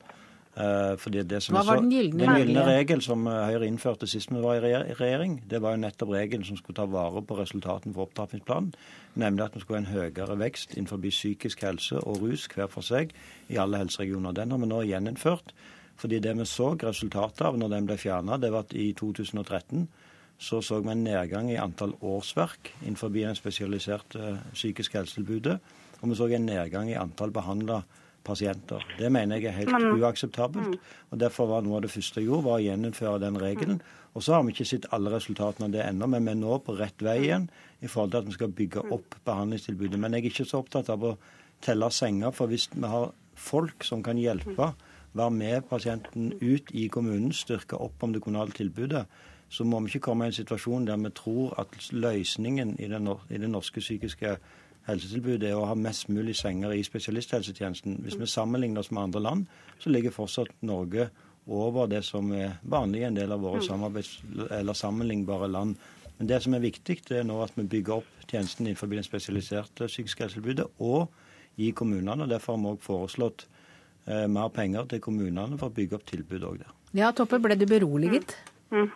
S12: Uh, fordi det som
S1: Hva var den gylne
S12: Den gylne regel som uh, Høyre innførte sist vi var i regjering, det var jo nettopp regelen som skulle ta vare på resultatene for opptrappingsplanen. Nemlig at vi skulle ha en høyere vekst innenfor psykisk helse og rus hver for seg i alle helseregioner. Den har vi nå gjeninnført. Fordi det vi så resultatet av når den ble fjerna, det var at i 2013 så så vi en nedgang i antall årsverk innenfor det spesialiserte eh, psykisk helsetilbudet. Og vi så en nedgang i antall behandla pasienter. Det mener jeg er helt uakseptabelt. Mm. og Derfor var noe av det første jeg gjorde, var å gjeninnføre den regelen. Mm. Og så har vi ikke sett alle resultatene av det ennå, men vi er nå på rett vei igjen i forhold til at vi skal bygge mm. opp behandlingstilbudet. Men jeg er ikke så opptatt av å telle senger, for hvis vi har folk som kan hjelpe, være med pasienten ut i kommunen, styrke opp om det kommunale tilbudet, så må vi ikke komme i en situasjon der vi tror at løsningen i, den, i det norske psykiske helsetilbudet er å ha mest mulig senger i spesialisthelsetjenesten. Hvis vi sammenligner oss med andre land, så ligger fortsatt Norge over det som er vanlig i en del av våre eller sammenlignbare land. Men det som er viktig, det er nå at vi bygger opp tjenesten innenfor det spesialiserte psykiske helsetilbudet og i kommunene. og Derfor har vi òg foreslått eh, mer penger til kommunene for å bygge opp tilbud òg der.
S1: Ja, Toppe, ble du beroliget? Mm. Mm.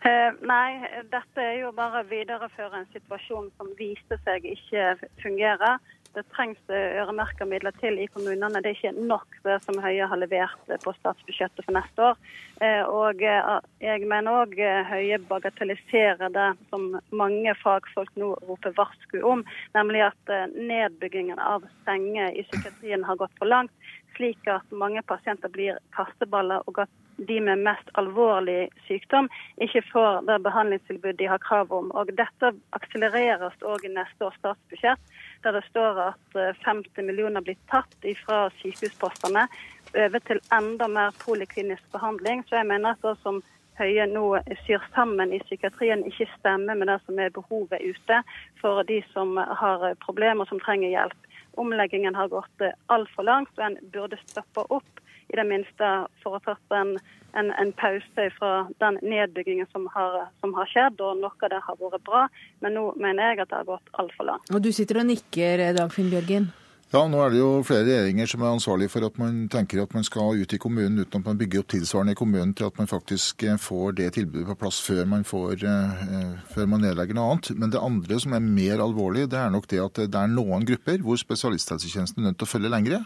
S14: Eh, nei, dette er jo bare å videreføre en situasjon som viste seg ikke fungerer. Det trengs øremerka midler til i kommunene. Det er ikke nok det som Høie har levert på statsbudsjettet for neste år. Eh, og eh, jeg mener òg Høie bagatelliserer det som mange fagfolk nå roper varsku om, nemlig at nedbyggingen av senger i psykiatrien har gått for langt, slik at mange pasienter blir kasteballer, og at de med mest alvorlig sykdom ikke får det behandlingstilbudet de har krav om. Og Dette akselereres òg i neste års statsbudsjett, der det står at 50 eh, millioner blir tatt fra sykehuspostene over til enda mer poliklinisk behandling. Så jeg mener at det som Høie nå syr sammen i psykiatrien, ikke stemmer med det som er behovet ute for de som har problemer som trenger hjelp. Omleggingen har gått altfor langt, og en burde stoppe opp i det minste foretatt tatt en, en, en pause fra den nedbyggingen som har, som har, skjedd. og Noe av det har vært bra, men nå mener jeg at det har gått altfor langt.
S1: Og Du sitter og nikker, Dagfinn Bjørgen?
S13: Ja, nå er det jo flere regjeringer som er ansvarlig for at man tenker at man skal ut i kommunen uten at man bygger opp tilsvarende i kommunen til at man faktisk eh, får det tilbudet på plass før man, får, uh, før man nedlegger noe annet. Men det andre som er mer alvorlig, det er nok det at det er noen grupper hvor spesialisthelsetjenesten er nødt til å følge lengre.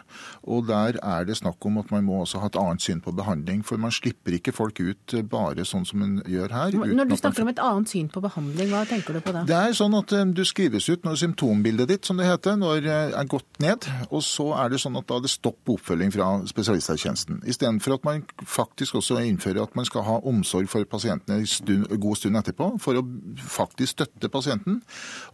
S13: Og der er det snakk om at man må også ha et annet syn på behandling. For man slipper ikke folk ut bare sånn som man gjør her.
S1: Når du snakker om et annet syn på behandling, hva tenker du på da?
S13: Det er sånn at du skrives ut når symptombildet ditt, som det heter, når er gått ned ned. Og så er det sånn at da er det stopp på oppfølging fra spesialisthelsetjenesten. Istedenfor at man faktisk også innfører at man skal ha omsorg for pasientene en god stund etterpå, for å faktisk støtte pasienten.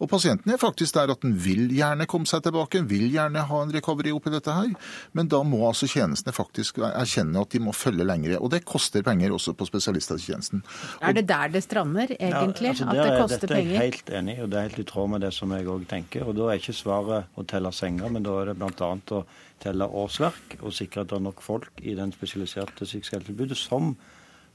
S13: Og pasienten er faktisk der at den vil gjerne komme seg tilbake, vil gjerne ha en recovery oppi dette her. Men da må altså tjenestene faktisk erkjenne at de må følge lengre. Og det koster penger også på spesialisthelsetjenesten.
S1: Er det der det strander, egentlig? Ja, altså at det koster penger?
S12: Dette er jeg helt enig i, og det er helt i tråd med det som jeg òg tenker. Og da er ikke svaret å telle senger, men da er det bl.a. å telle årsverk og sikre at det er nok folk i den spesialiserte psykisk helsetilbudet, som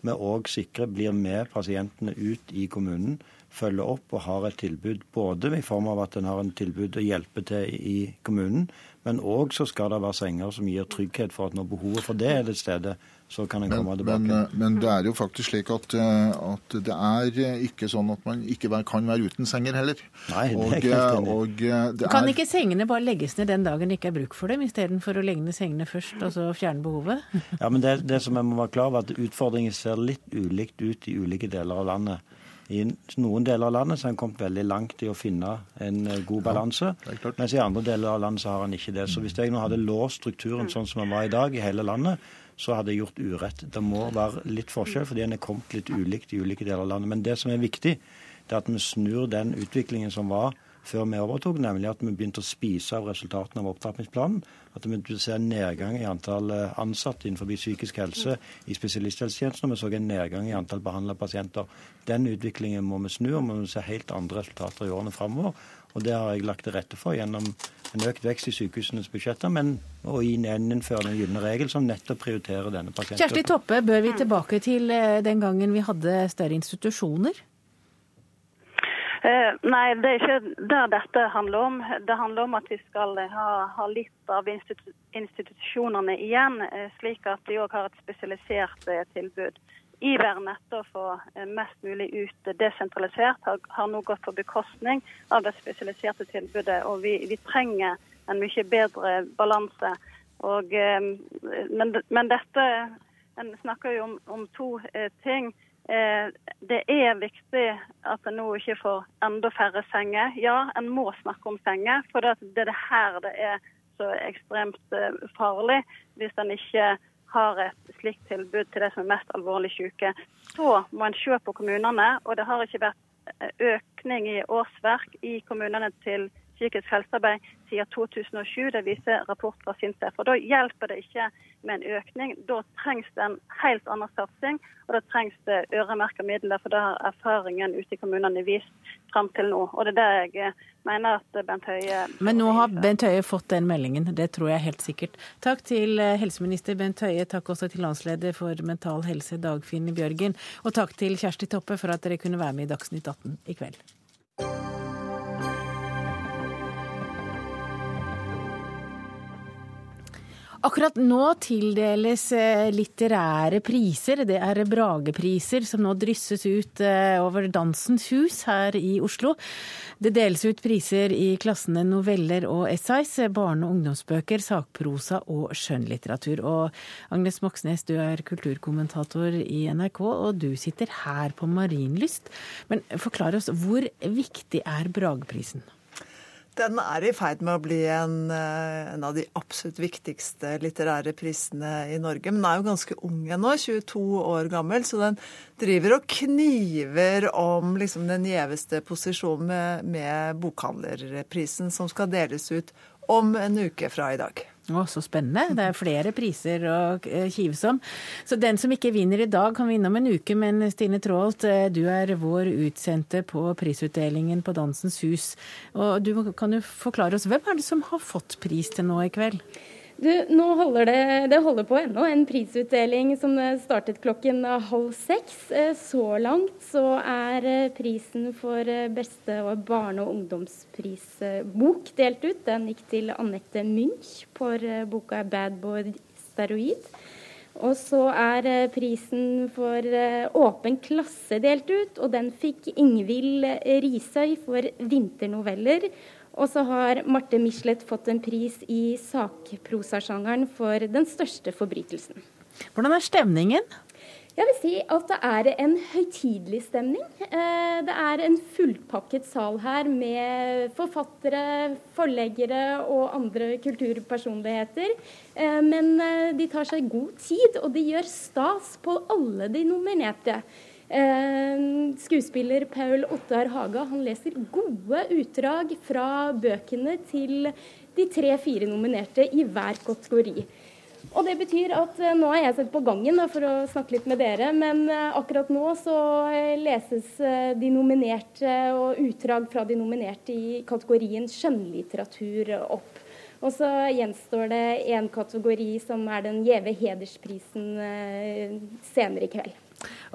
S12: vi òg sikrer blir med pasientene ut i kommunen, følger opp og har et tilbud både i form av at en har en tilbud å hjelpe til i kommunen, men òg så skal det være senger som gir trygghet for at når behovet for det er til stede, så kan en komme tilbake.
S13: Men, men, det er jo faktisk slik at, eh, at, det er ikke sånn at man ikke kan være uten senger heller.
S12: Nei, det
S13: og,
S12: er helt
S13: og, det
S1: kan
S13: er...
S1: ikke sengene bare legges ned den dagen det ikke er bruk for dem, istedenfor å legge ned sengene først og så fjerne behovet?
S12: Ja, men det, det som jeg må være klar over, at utfordringen ser litt ulikt ut i ulike deler av landet. I noen deler av landet så har en kommet veldig langt i å finne en god balanse, ja, mens i andre deler av landet så har en ikke det. Så hvis jeg nå hadde låst strukturen sånn som den var i dag i hele landet, så hadde jeg gjort urett. Det må være litt forskjell, fordi en er kommet litt ulikt i ulike deler av landet. Men det som er viktig, det er at vi snur den utviklingen som var før vi overtok, nemlig at vi begynte å spise av resultatene av opptrappingsplanen. At vi begynte å se en nedgang i antall ansatte innenfor psykisk helse i spesialisthelsetjenesten, og vi så en nedgang i antall behandla pasienter. Den utviklingen må vi snu, og vi må se helt andre resultater i årene framover. Og det har jeg lagt til rette for gjennom en økt vekst i sykehusenes budsjetter, men å gjeninnføre den gylne regel som nettopp prioriterer denne pasientgruppen.
S1: Kjersti Toppe, bør vi tilbake til den gangen vi hadde større institusjoner?
S14: Eh, nei, det er ikke det dette handler om. Det handler om at vi skal ha, ha litt av institu institusjonene igjen, eh, slik at de òg har et spesialisert eh, tilbud. Iveren etter å få mest mulig ut desentralisert har, har nå gått på bekostning av det spesialiserte tilbudet. Og vi, vi trenger en mye bedre balanse. Men, men, dette En snakker jo om, om to ting. Det er viktig at en nå ikke får enda færre senger. Ja, en må snakke om senger, for det er det her det er så ekstremt farlig hvis en ikke har et slikt tilbud til de som er mest alvorlig syke. Så må en se på kommunene, og det har ikke vært økning i årsverk i kommunene til psykisk helsearbeid siden 2007. Det viser rapport fra SINTEF. Og Da hjelper det ikke med en økning. Da trengs det en helt annen satsing, og da trengs det øremerka midler. For det har erfaringen ute i kommunene vist fram til nå. Og det er det jeg mener at Bent Høie
S1: Men nå har Bent Høie fått den meldingen, det tror jeg helt sikkert. Takk til helseminister Bent Høie, takk også til landsleder for Mental Helse Dagfinn Bjørgen, og takk til Kjersti Toppe for at dere kunne være med i Dagsnytt 18 i kveld. Akkurat nå tildeles litterære priser. Det er Bragepriser som nå drysses ut over Dansens Hus her i Oslo. Det deles ut priser i klassene noveller og essays, barne- og ungdomsbøker, sakprosa og skjønnlitteratur. Og Agnes Moxnes, du er kulturkommentator i NRK, og du sitter her på Marienlyst. Men forklar oss, hvor viktig er Brageprisen?
S15: Den er i ferd med å bli en, en, av de absolutt viktigste litterære prisene i Norge. Men den er jo ganske ung ennå, 22 år gammel, så den driver og kniver om liksom, den gjeveste posisjonen med, med bokhandlerprisen, som skal deles ut om en uke fra i dag.
S1: Å, så spennende. Det er flere priser å eh, kives om. Så den som ikke vinner i dag, kan vinne om en uke. Men Stine Traalt, eh, du er vår utsendte på prisutdelingen på Dansens Hus. Og du kan jo forklare oss, hvem er det som har fått pris til nå i kveld?
S16: Du, nå holder det, det holder på ennå en prisutdeling som startet klokken halv seks. Eh, så langt så er eh, prisen for eh, beste barne- og ungdomsprisbok delt ut. Den gikk til Anette Munch for boka 'Bad Boy Steroid'. Og så er prisen for åpen klasse delt ut, og den fikk Ingvild Risøy for vinternoveller. Og så har Marte Michelet fått en pris i sakprosasjangeren for den største forbrytelsen.
S1: Hvordan er stemningen?
S16: Jeg vil si at det er en høytidelig stemning. Eh, det er en fullpakket sal her med forfattere, forleggere og andre kulturpersonligheter. Eh, men eh, de tar seg god tid, og de gjør stas på alle de nominerte. Eh, skuespiller Paul Ottar Haga han leser gode utdrag fra bøkene til de tre-fire nominerte i hver kategori. Og det betyr at eh, nå er jeg sett på gangen for å snakke litt med dere, men eh, akkurat nå så leses de nominerte og utdrag fra de nominerte i kategorien skjønnlitteratur opp. Og så gjenstår det én kategori som er den gjeve hedersprisen senere i kveld.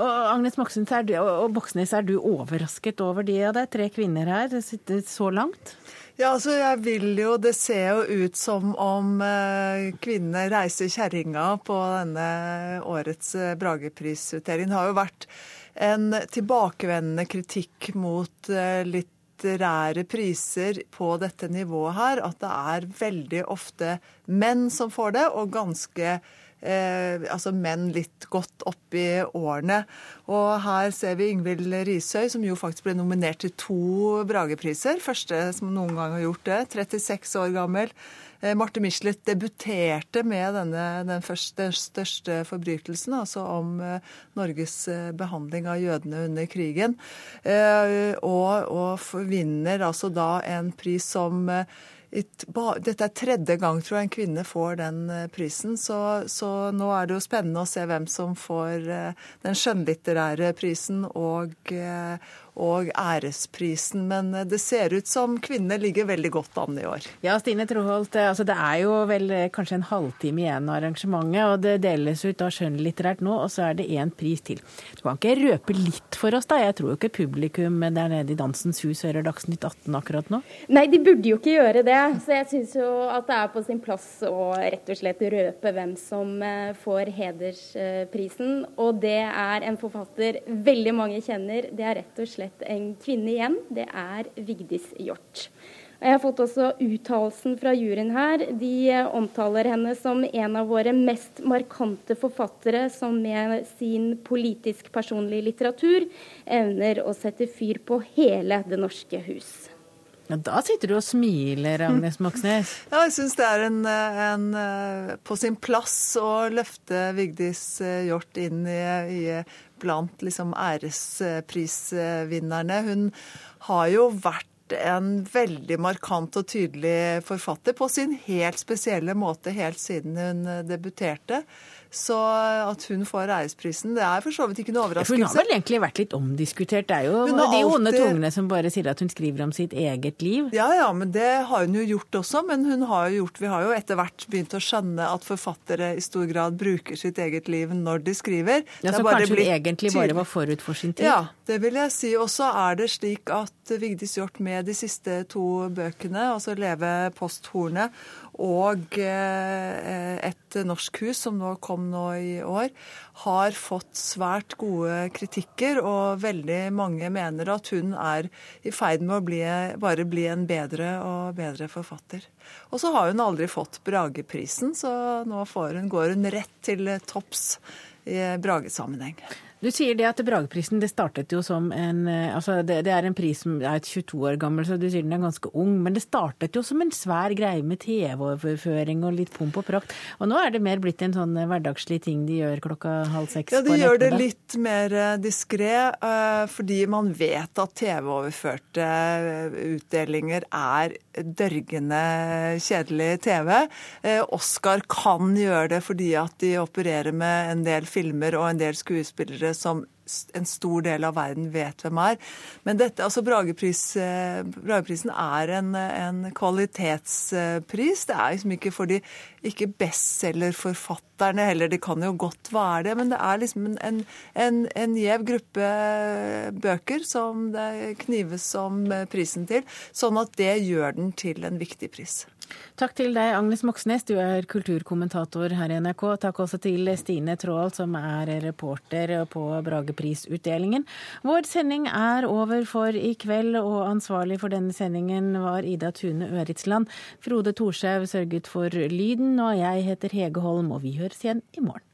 S1: Og Agnes Moxnes, er du, og Boksnes, er du overrasket over de av deg? Tre kvinner her, det sitter så langt?
S15: Ja, altså jeg vil jo, Det ser jo ut som om eh, kvinnene reiser kjerringa på denne årets eh, Brageprisutdeling. Det har jo vært en tilbakevendende kritikk mot eh, litterære priser på dette nivået her. At det er veldig ofte menn som får det, og ganske eh, altså menn litt godt opp i årene. Og her ser vi Yngvild Risøy, som jo faktisk ble nominert til to Bragepriser. Første som noen gang har gjort det. 36 år gammel. Eh, Marte Michelet debuterte med denne, den, første, største forbrytelsen, altså om eh, Norges eh, behandling av jødene under krigen. Eh, og, og vinner altså da en pris som eh, dette er tredje gang tror jeg en kvinne får den eh, prisen, så, så, nå er det jo spennende å se hvem som får eh, den skjønnlitterære prisen og, eh, og æresprisen. Men det ser ut som kvinner ligger veldig godt an i år.
S1: Ja, Stine Troholt, altså det er jo vel kanskje en halvtime igjen av arrangementet, og det deles ut av skjønnlitterært nå, og så er det én pris til. Du kan ikke røpe litt for oss, da? Jeg tror jo ikke publikum der nede i Dansens Hus hører Dagsnytt 18 akkurat nå?
S16: Nei, de burde jo ikke gjøre det. Så jeg syns jo at det er på sin plass å rett og slett røpe hvem som eh, får hedersprisen. Og det er en forfatter veldig mange kjenner. Det er rett og slett slett en kvinne igjen. Det er Vigdis Hjort. Jeg har fått også uttalelsen fra juryen her. De omtaler henne som en av våre mest markante forfattere, som med sin politisk personlige litteratur evner å sette fyr på hele Det norske hus.
S1: Ja, da sitter du og smiler, Agnes Moxnes.
S15: Ja, jeg syns det er en, en, på sin plass å løfte Vigdis Hjort inn i, i blant liksom æresprisvinnerne. Hun har jo vært en veldig markant og tydelig forfatter på sin helt spesielle måte helt siden hun debuterte. Så at hun får æresprisen, det er for så vidt ikke noe overraskelse.
S1: hun har vel egentlig vært litt omdiskutert. Det er jo de alltid... onde tungene som bare sier at hun skriver om sitt eget liv.
S15: Ja ja, men det har hun jo gjort også. Men hun har jo gjort, vi har jo etter hvert begynt å skjønne at forfattere i stor grad bruker sitt eget liv når de skriver.
S1: Ja, Så kanskje hun egentlig bare var forut for sin tid?
S15: Ja, det vil jeg si. Og så er det slik at Vigdis Hjorth med de siste to bøkene, altså 'Leve posthornet' og eh, et norsk hus som nå kom nå i år, har fått svært gode kritikker, og veldig mange mener at hun er i ferd med å bli, bare bli en bedre og bedre forfatter. Og så har hun aldri fått Brageprisen, så nå hun, går hun rett til topps i Bragesammenheng.
S1: Du sier det at Brageprisen det startet jo som en eh, altså det, det er en pris som er 22 år gammel, så du sier den er ganske ung. Men det startet jo som en svær greie med TV-overføring og litt pomp og prakt. Og nå er det mer blitt en sånn hverdagslig ting de gjør klokka halv seks
S15: Ja, de gjør det litt mer eh, diskré, eh, fordi man vet at TV-overførte eh, utdelinger er dørgende kjedelig TV. Eh, Oscar kan gjøre det fordi at de opererer med en del filmer og en del skuespillere som en stor del av verden vet hvem er. Men dette, altså Bragepris, eh, Brageprisen er en, en kvalitetspris. Det er liksom ikke for de ikke bestselgerforfatterne heller. Det kan jo godt være det, men det er liksom en, en, en, gjev gruppe bøker som det knives om prisen til, sånn at det gjør den til en viktig pris.
S1: Takk til deg, Agnes Moxnes, du er kulturkommentator her i NRK. Takk også til Stine Trål, som er reporter på Brageprisutdelingen. Vår sending er over for i kveld, og ansvarlig for denne sendingen var Ida Tune Øritsland. Frode Thorshaug sørget for lyden, og jeg heter Hege Holm, og vi høres igjen i morgen.